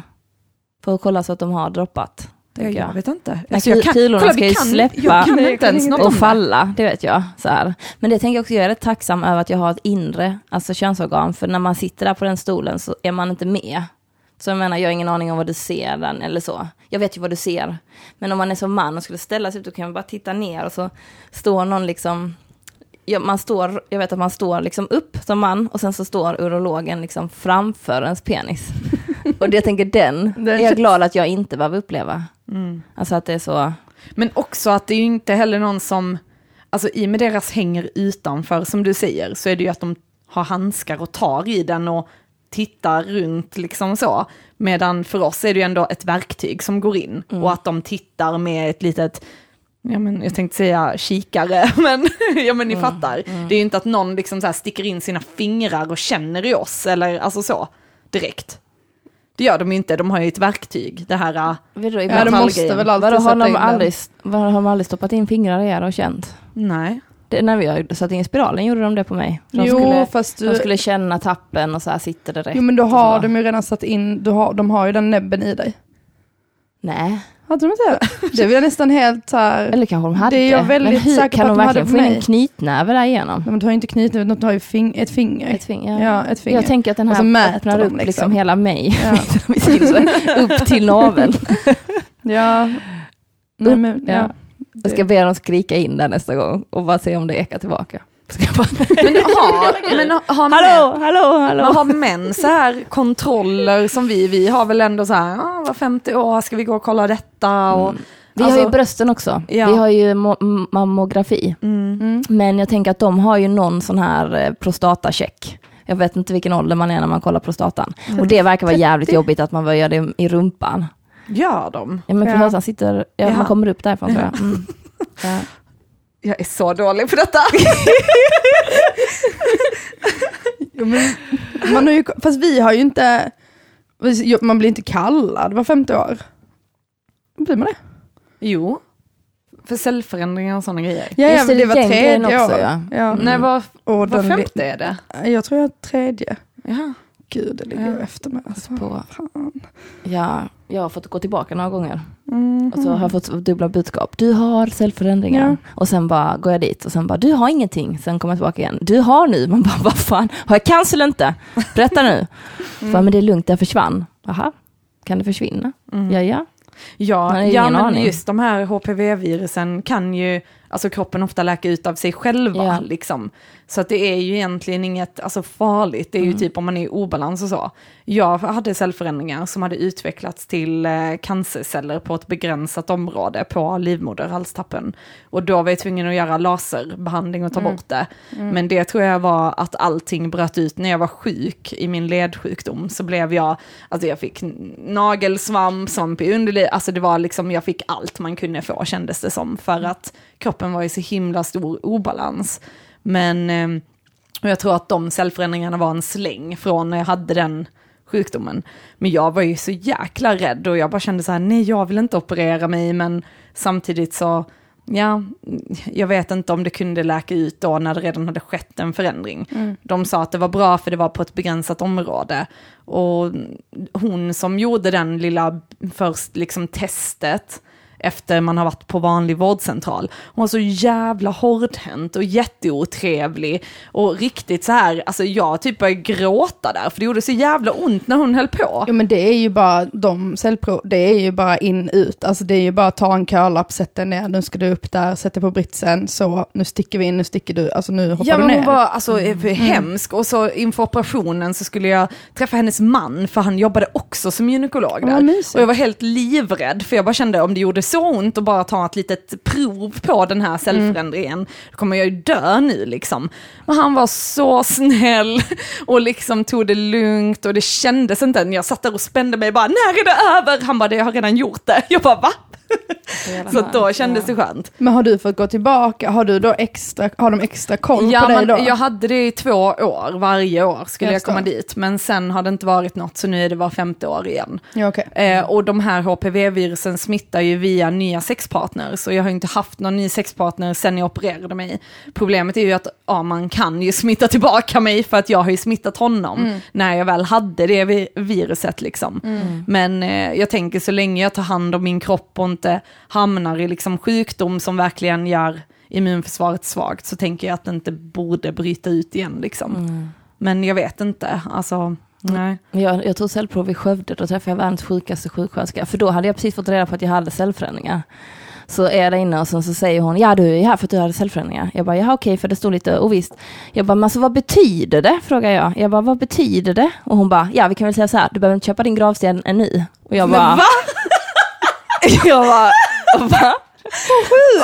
För att kolla så att de har droppat. Jag jag. vet inte. Alltså, jag kan- kulorna kolla, ska vi ju kan- släppa kan inte ens något och falla, det vet jag. Så här. Men det tänker jag också, jag är rätt tacksam över att jag har ett inre, alltså könsorgan, för när man sitter där på den stolen så är man inte med. Så jag menar, jag har ingen aning om vad du ser den, eller så. Jag vet ju vad du ser. Men om man är som man och skulle ställa sig upp, då kan man bara titta ner och så står någon liksom, ja, man står, jag vet att man står liksom upp som man och sen så står urologen liksom framför ens penis. (laughs) och det jag tänker den, Den är jag glad att jag inte behöver uppleva. Mm. Alltså att det är så, Men också att det är ju inte heller någon som, alltså i och med deras hänger utanför som du säger, så är det ju att de har handskar och tar i den och tittar runt liksom så. Medan för oss är det ju ändå ett verktyg som går in Mm. och att de tittar med ett litet, ja men jag tänkte säga kikare, (laughs) men ja men ni Mm, fattar. Det är ju inte att någon liksom så här sticker in sina fingrar och känner i oss eller alltså så direkt. Det gör de ju inte, de har ju ett verktyg, det här äh, Vadå, Ja, de måste väl alltid Vadå, har de, aldrig, har de aldrig stoppat in fingrar i er och känt? nej. Det, när vi har satt in spiralen gjorde de det på mig. De, jo, skulle, fast du, de skulle känna tappen och så här sitter det rätt. jo, men då har de ju redan satt in, du har, de har ju den näbben i dig. Nej, Hade de inte det? (laughs) Det är väl nästan helt så här... eller kanske de hade. Det är jag väldigt hur, säker på kan att de de verkligen få in på en knytnäve där igenom? Men du har ju inte knytnäve, du har ju fing, ett finger. Ett finger? Ja, ett finger. Jag tänker att den här öppnar upp liksom. liksom. hela mig. Ja. (laughs) Upp till naveln. (laughs) Ja. Nej, men, ja. ja. Jag ska be dem skrika in där nästa gång och bara se om det ekar tillbaka. (laughs) Bara, Men har, men har, män, hallå, hallå, hallå. har män så här kontroller som vi, vi har väl ändå så här, ah, var 50 år ska vi gå och kolla detta och... Vi har Alltså- ju brösten också. Ja. Vi har ju mammografi. Mm. Mm. Men jag tänker att de har ju någon sån här eh, prostatacheck. Jag vet inte vilken ålder man är när man kollar prostatan. Mm. Och det verkar vara jävligt jobbigt att man bör göra det i rumpan. Gör de? Ja men Ja. sitter, ja, Ja. man kommer upp därifrån tror jag. Mm. (laughs) Ja. Jag är så dålig på detta. (laughs) Jo, men, man har ju, fast vi har ju inte, man blir inte kallad var femte år. Blir man det? jo. För cellförändringar och sådana grejer. Ja, Just det, det var tredje också, år. ja. Ja. Nej, vad, Och vad den, femte är det? Jag tror jag har tredje. Jaha. Gud, det ligger Ja. efter med. Alltså. På, Fan. ja, jag har fått gå tillbaka några gånger. Mm. Och så har jag fått dubbla budskap. Du har cellförändringar. Ja. Och sen bara går jag dit och sen bara, du har ingenting. Sen kommer jag tillbaka igen. Du har nu. Man bara, (laughs) vad fan, har jag cancer eller inte? Berätta nu. Bara, men det är lugnt, det försvann. Jaha, kan det försvinna? Mm. Ja, ja. Ja, ja men aning. just de här HPV-virusen kan ju, alltså kroppen ofta läka ut av sig själva Ja. liksom. Så att det är ju egentligen inget alltså, farligt, det är ju Mm. typ om man är i obalans och så. Jag hade cellförändringar som hade utvecklats till eh, cancerceller på ett begränsat område på livmoderhalstappen. Och då var jag tvungen att göra laserbehandling och ta bort det. Men det tror jag var att allting bröt ut när jag var sjuk i min ledsjukdom. Så blev jag, alltså jag fick nagelsvamp, svamp i underliv, alltså det var liksom, jag fick allt man kunde få kändes det som. För att kroppen var i så himla stor obalans. Men eh, jag tror att de cellförändringarna var en släng från när jag hade den sjukdomen. Men jag var ju så jäkla rädd och jag bara kände så här, nej jag vill inte operera mig, men samtidigt så, ja, jag vet inte om det kunde läka ut då när det redan hade skett en förändring. De sa att det var bra för det var på ett begränsat område. Och hon som gjorde den lilla, först liksom testet, efter man har varit på vanlig vårdcentral. Hon var så jävla hårdhänt och jätteotrevlig och riktigt så här, alltså jag typ började gråta där för det gjorde så jävla ont när hon höll på. Jo men det är ju bara de cellprov, det är ju bara in ut, alltså det är ju bara ta en curlapp, sätt dig ner, nu ska du upp där, sätt dig på britsen, så nu sticker vi in, nu sticker du, alltså nu hoppar Ja du men ner. hon var alltså hemsk och så inför operationen så skulle jag träffa hennes man för han jobbade också som gynekolog Ja, där. mysigt. Och jag var helt livrädd för jag bara kände om det gjorde så ont att bara ta ett litet prov på den här cellförändringen. Då kommer jag ju dö nu liksom. Men han var så snäll och liksom tog det lugnt och det kändes inte, jag satt där och spände mig bara, när är det över? Han bara, det jag har redan gjort det. Jag bara, va? Så då kändes det skönt. Men har du fått gå tillbaka, har du då extra, har de extra koll Ja, på dig då? jag hade det i två år, varje år skulle Jag jag, komma dit. Men sen har det inte varit något, så nu är det var femte år igen. Ja, okej. Eh, och de här HPV-virusen smittar ju via nya sexpartners. Så jag har inte haft någon ny sexpartner sen jag opererade mig. Problemet är ju att ja, man kan ju smitta tillbaka mig för att jag har ju smittat honom när jag väl hade det vi- viruset. Liksom. Men eh, jag tänker så länge jag tar hand om min kropp och inte hamnar i liksom, sjukdom som verkligen gör immunförsvaret svagt så tänker jag att det inte borde bryta ut igen. Liksom. Men jag vet inte, alltså nej. Jag, jag tog cellprov i Skövde, då träffade jag världens sjukaste sjuksköterska. För då hade jag precis fått reda på att jag hade cellförändringar. Så är jag där inne och sen så säger hon, ja du är här för att du hade cellförändringar. Jag bara, ja okej, för det stod lite ovisst. Jag bara, men alltså vad betyder det? Frågar jag. Jag bara, vad betyder det? Och hon bara, ja vi kan väl säga så här, du behöver inte köpa din gravsten ännu. Och jag bara, va? (laughs) (laughs) jag bara, va?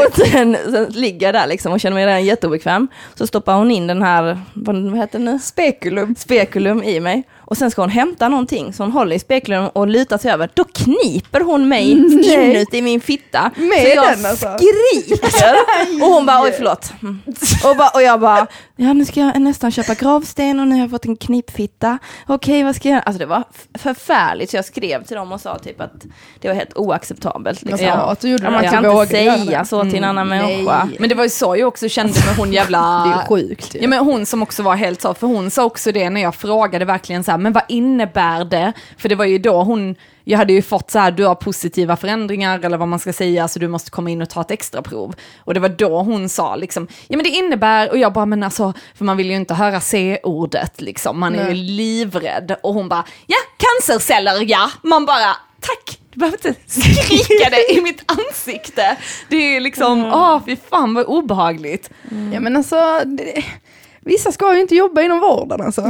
Och sen, sen ligger jag där liksom och känner mig redan jätteobekväm. Så stoppar hon in den här, vad, vad heter det nu? Spekulum. Spekulum i mig. Och sen ska hon hämta någonting, så hon håller i spekulum och lutar sig över. Då kniper hon mig (laughs) Nej. inuti min fitta. Med så jag den alltså? skriker. (laughs) och hon bara, oj förlåt. Mm. Och, bara, och jag bara, ja nu ska jag nästan köpa gravsten och nu har jag fått en knipfitta. Okej, vad ska jag göra? Alltså det var förfärligt. Så jag skrev till dem och sa typ att det var helt oacceptabelt. Liksom. Ja, att du gjorde Ja, det, man kan inte säga det. så till en annan nej. människa. Men det var ju så jag också kände med hon (laughs) jävla... Det är sjukt ju. Ja men hon som också var helt så, för hon sa också det när jag frågade verkligen så här, men vad innebär det? För det var ju då hon, jag hade ju fått så här, du har positiva förändringar eller vad man ska säga, så du måste komma in och ta ett extra prov. Och det var då hon sa liksom, ja men det innebär, och jag bara, men alltså, för man vill ju inte höra C-ordet liksom, man är ju livrädd. Och hon bara, ja cancerceller ja, man bara, tack, du behöver inte skrika det i mitt ansikte. Det är liksom, åh fy fan vad obehagligt. Ja men alltså, det, vissa ska ju inte jobba inom vården alltså.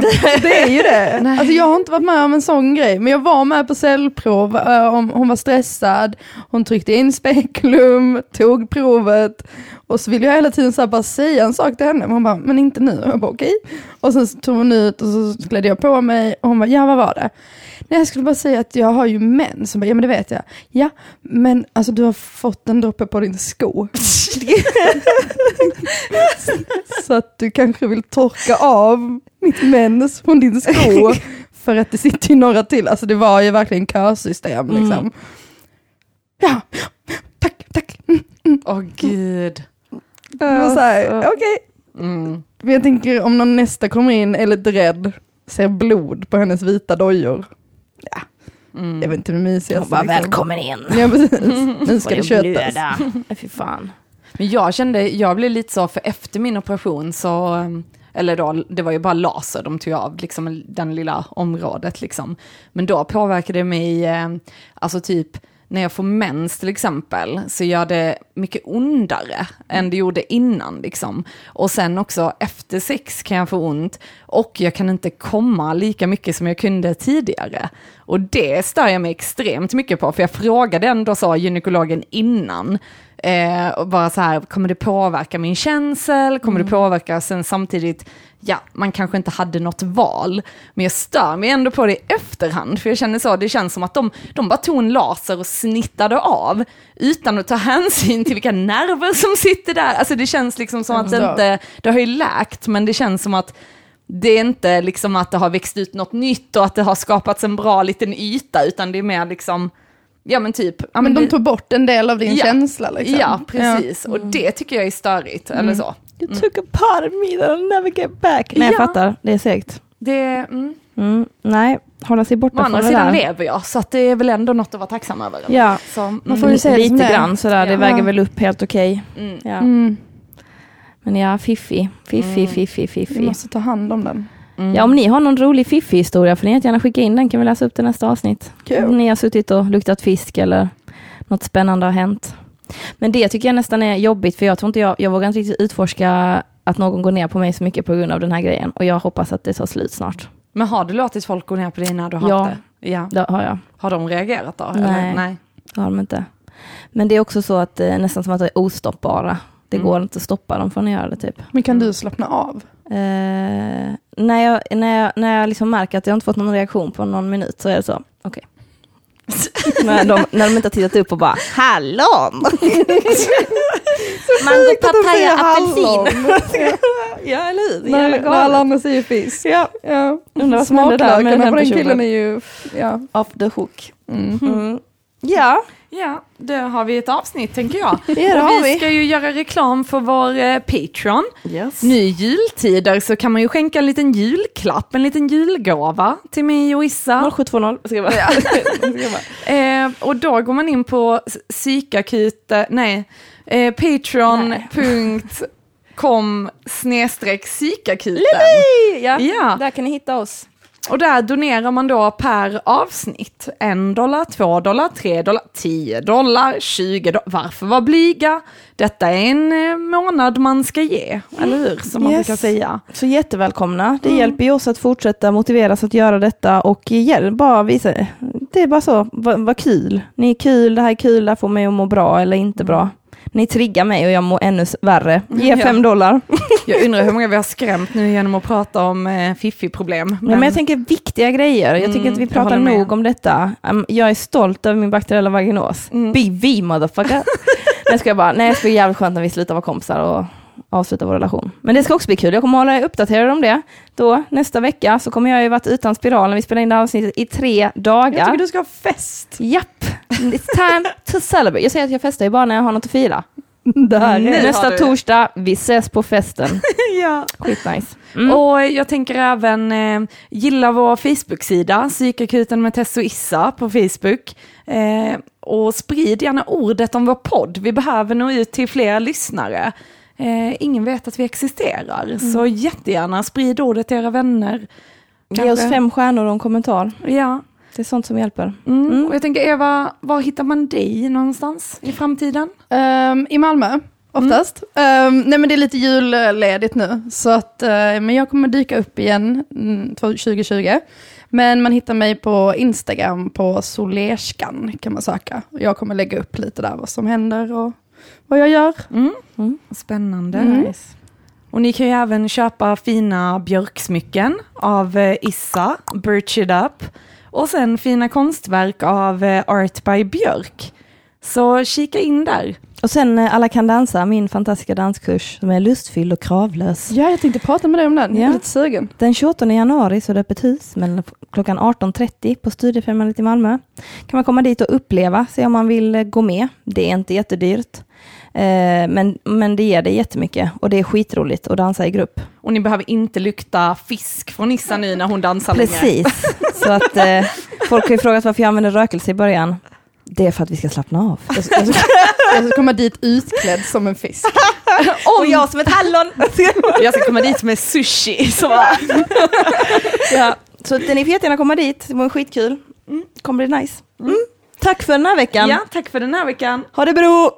Det är ju det. (laughs) Alltså jag har inte varit med om en sån grej, men jag var med på cellprov, eh, hon var stressad, hon tryckte in spekulum, tog provet och så ville jag hela tiden så bara säga en sak till henne, men hon bara, men inte nu. Och jag bara okej. Och sen så tog hon ut och så klädde jag på mig och hon bara, ja vad var det? Nej jag skulle bara säga att jag har ju mens. Hon bara, ja men det vet jag. Ja, men alltså du har fått en droppe på din sko. (laughs) (laughs) Så att du kanske vill torka av mitt mens från din sko. (laughs) För att det sitter ju några till. Alltså det var ju verkligen kösystem liksom. Ja, tack, tack. Mm. Åh gud. Det var så här, okej. Mm. Men jag tänker om någon nästa kommer in är lite rädd, ser blod på hennes vita dojor. Ja, Mm. det är väl inte det mysigaste. Hon bara, liksom. välkommen in. Ja precis, (laughs) nu ska det köttas. (laughs) Fy fan. Men jag kände, jag blev lite så, för efter min operation så, um, eller då, det var ju bara laser de tog av, liksom den lilla området liksom. Men då påverkade det mig, eh, alltså typ, när jag får mens till exempel, så gör det mycket ondare än det gjorde innan liksom. Och sen också efter sex kan jag få ont och jag kan inte komma lika mycket som jag kunde tidigare. Och det stör jag mig extremt mycket på, för jag frågade ändå så gynekologen innan, Eh, och bara så här, kommer det påverka min känsel? Kommer det påverka sen samtidigt, ja, man kanske inte hade något val. Men jag stör mig ändå på det i efterhand, för jag känner så, det känns som att de, de bara tog en laser och snittade av, utan att ta hänsyn till vilka nerver som sitter där. Alltså det känns liksom som att det inte, det har ju läkt, men det känns som att det är inte liksom att det har växt ut något nytt och att det har skapats en bra liten yta, utan det är mer liksom, ja men typ, ja, Men de det- tog bort en del av din Ja. känsla liksom. Ja, precis. Och det tycker jag är störigt, eller så. You took a part of me that I'll never get back. Nej, jag Ja. fattar. Det är segt. Det, mm. Mm, nej, hålla sig Å borta från andra det sidan där. lever jag, så att det är väl ändå något att vara tacksam över. Ja, Så, mm. Man får ju det som lite det grann sådär. Det Ja. väger väl upp helt okej. Mm. Ja. Mm, Men ja, fiffi, fiffi, Mm. fiffi, vi fiffi. måste ta hand om den. Mm. Ja, om ni har någon rolig fiffi-historia får ni gärna skicka in den. Kan vi läsa upp till nästa avsnitt. Kul. Om ni har suttit och luktat fisk eller något spännande har hänt. Men det tycker jag nästan är jobbigt, för jag tror inte jag, jag vågar inte riktigt utforska att någon går ner på mig så mycket på grund av den här grejen. Och jag hoppas att det tar slut snart. Men har du låtit folk gå ner på dig när du har Ja. haft det? Ja. Det har jag. Har de reagerat då? Nej. Eller? Nej. Det har de inte. Men det är också så att det är nästan som att det är ostoppbara. Det Mm. går inte att stoppa dem från att göra det typ. Men kan du slappna av? Eh, när jag, när jag, när jag liksom märker att jag inte fått någon reaktion på någon minut så är det så, okej. (laughs) när, de, när de inte har tittat upp och bara, hallon! (laughs) Mango, papaya, apelsin. (laughs) ja, eller hur? När, när alla andra säger fisk. Ja. Ja. Undrar vad som händer där med den den killen är ju, ja. Off the hook. Mm. Mm. Ja, Ja, det har vi ett avsnitt tänker jag. (laughs) Ja, Och vi vi. ska ju göra reklam för vår eh, Patreon. yes. Nu i jultider så kan man ju skänka en liten julklapp, en liten julgåva till mig och Issa. 0720. Ska jag bara. Ska (laughs) jag bara. (laughs) Eh, och då går man in på psykakut, nej, eh, patreon.com snedstreck psykakuten. ja. Ja. där kan ni hitta oss. Och där donerar man då per avsnitt. En dollar, två dollar, tre dollar, tio dollar, tjugo dollar. Varför vara blyga? Detta är en eh, månad man ska ge, eller hur? Som man Yes. brukar säga. Så jättevälkomna. Det hjälper ju oss att fortsätta motiveras att göra detta och bara visa. Det är bara så, vad vad kul. Ni är kul, det här är kul, det här får mig att må bra eller inte bra. Ni triggar mig och jag mår ännu värre. Ge Ja. fem dollar. (laughs) Jag undrar hur många vi har skrämt nu genom att prata om eh, fiffi-problem. Men, men jag tänker viktiga grejer. Jag tycker Mm, att vi pratar nog om detta. Um, jag är stolt över min bakteriella vaginos. Mm. BV motherfucker. (laughs) nej, ska jag bara, nej, det ska bli jävligt skönt när vi slutar vara kompisar och avsluta vår relation. Men det ska också bli kul. Jag kommer hålla er uppdaterad om det. Då, nästa vecka, så kommer jag ju varit utan spiral när vi spelar in det här avsnittet i tre dagar. Jag tycker du ska ha fest. Japp, it's time to celebrate. Jag säger att jag festar ju bara när jag har något att fira. Det här Nu är... har Nästa torsdag, vi ses på festen. (laughs) ja. Skitnice. Mm. Och jag tänker även eh, gilla vår Facebook-sida, Psykakuten med Tess och Issa på Facebook. Eh, och sprid gärna ordet om vår podd. Vi behöver nå ut till fler lyssnare. Eh, ingen vet att vi existerar, så jättegärna sprid ordet till era vänner. Ge oss Kanske- fem stjärnor och en kommentar. Ja. Det är sånt som hjälper. Mm. Mm. Och jag tänker Eva, var hittar man dig någonstans i framtiden? Ehm, I Malmö, oftast. Ehm, nej men det är lite julledigt nu, så att, eh, men jag kommer dyka upp igen mm, 2020. Men man hittar mig på Instagram på Solerskan kan man söka. Jag kommer lägga upp lite där vad som händer och vad jag gör. Mm. Mm. Spännande. Mm. Och ni kan ju även köpa fina björksmycken av eh, Issa, Birch It Up. Och sen fina konstverk av eh, Art by Björk. Så kika in där. Och sen eh, Alla kan dansa, min fantastiska danskurs som är lustfylld och kravlös. Ja, jag tänkte prata med dig om den. Jag är Ja. lite sugen. Den 28 januari så är det öppet hus mellan klockan 18.30 på Studiefrämjandet i Malmö. Kan man komma dit och uppleva, se om man vill gå med. Det är inte jättedyrt. Eh, men, men det ger dig jättemycket och det är skitroligt att dansa i grupp. Och ni behöver inte lukta fisk från Issa nu när hon dansar längre. Precis, så att eh, folk har ju frågat varför jag använder rökelse i början. Det är för att vi ska slappna av. Jag ska, jag ska, jag ska komma dit utklädd som en fisk. (laughs) Och jag som ett hallon! (laughs) Jag ska komma dit med sushi. Så (laughs) ja. Så att ni får jättegärna komma dit, det var skitkul. Mm. kommer bli nice. Mm. Tack för den här veckan. ja, tack för den här veckan. Ha det bra!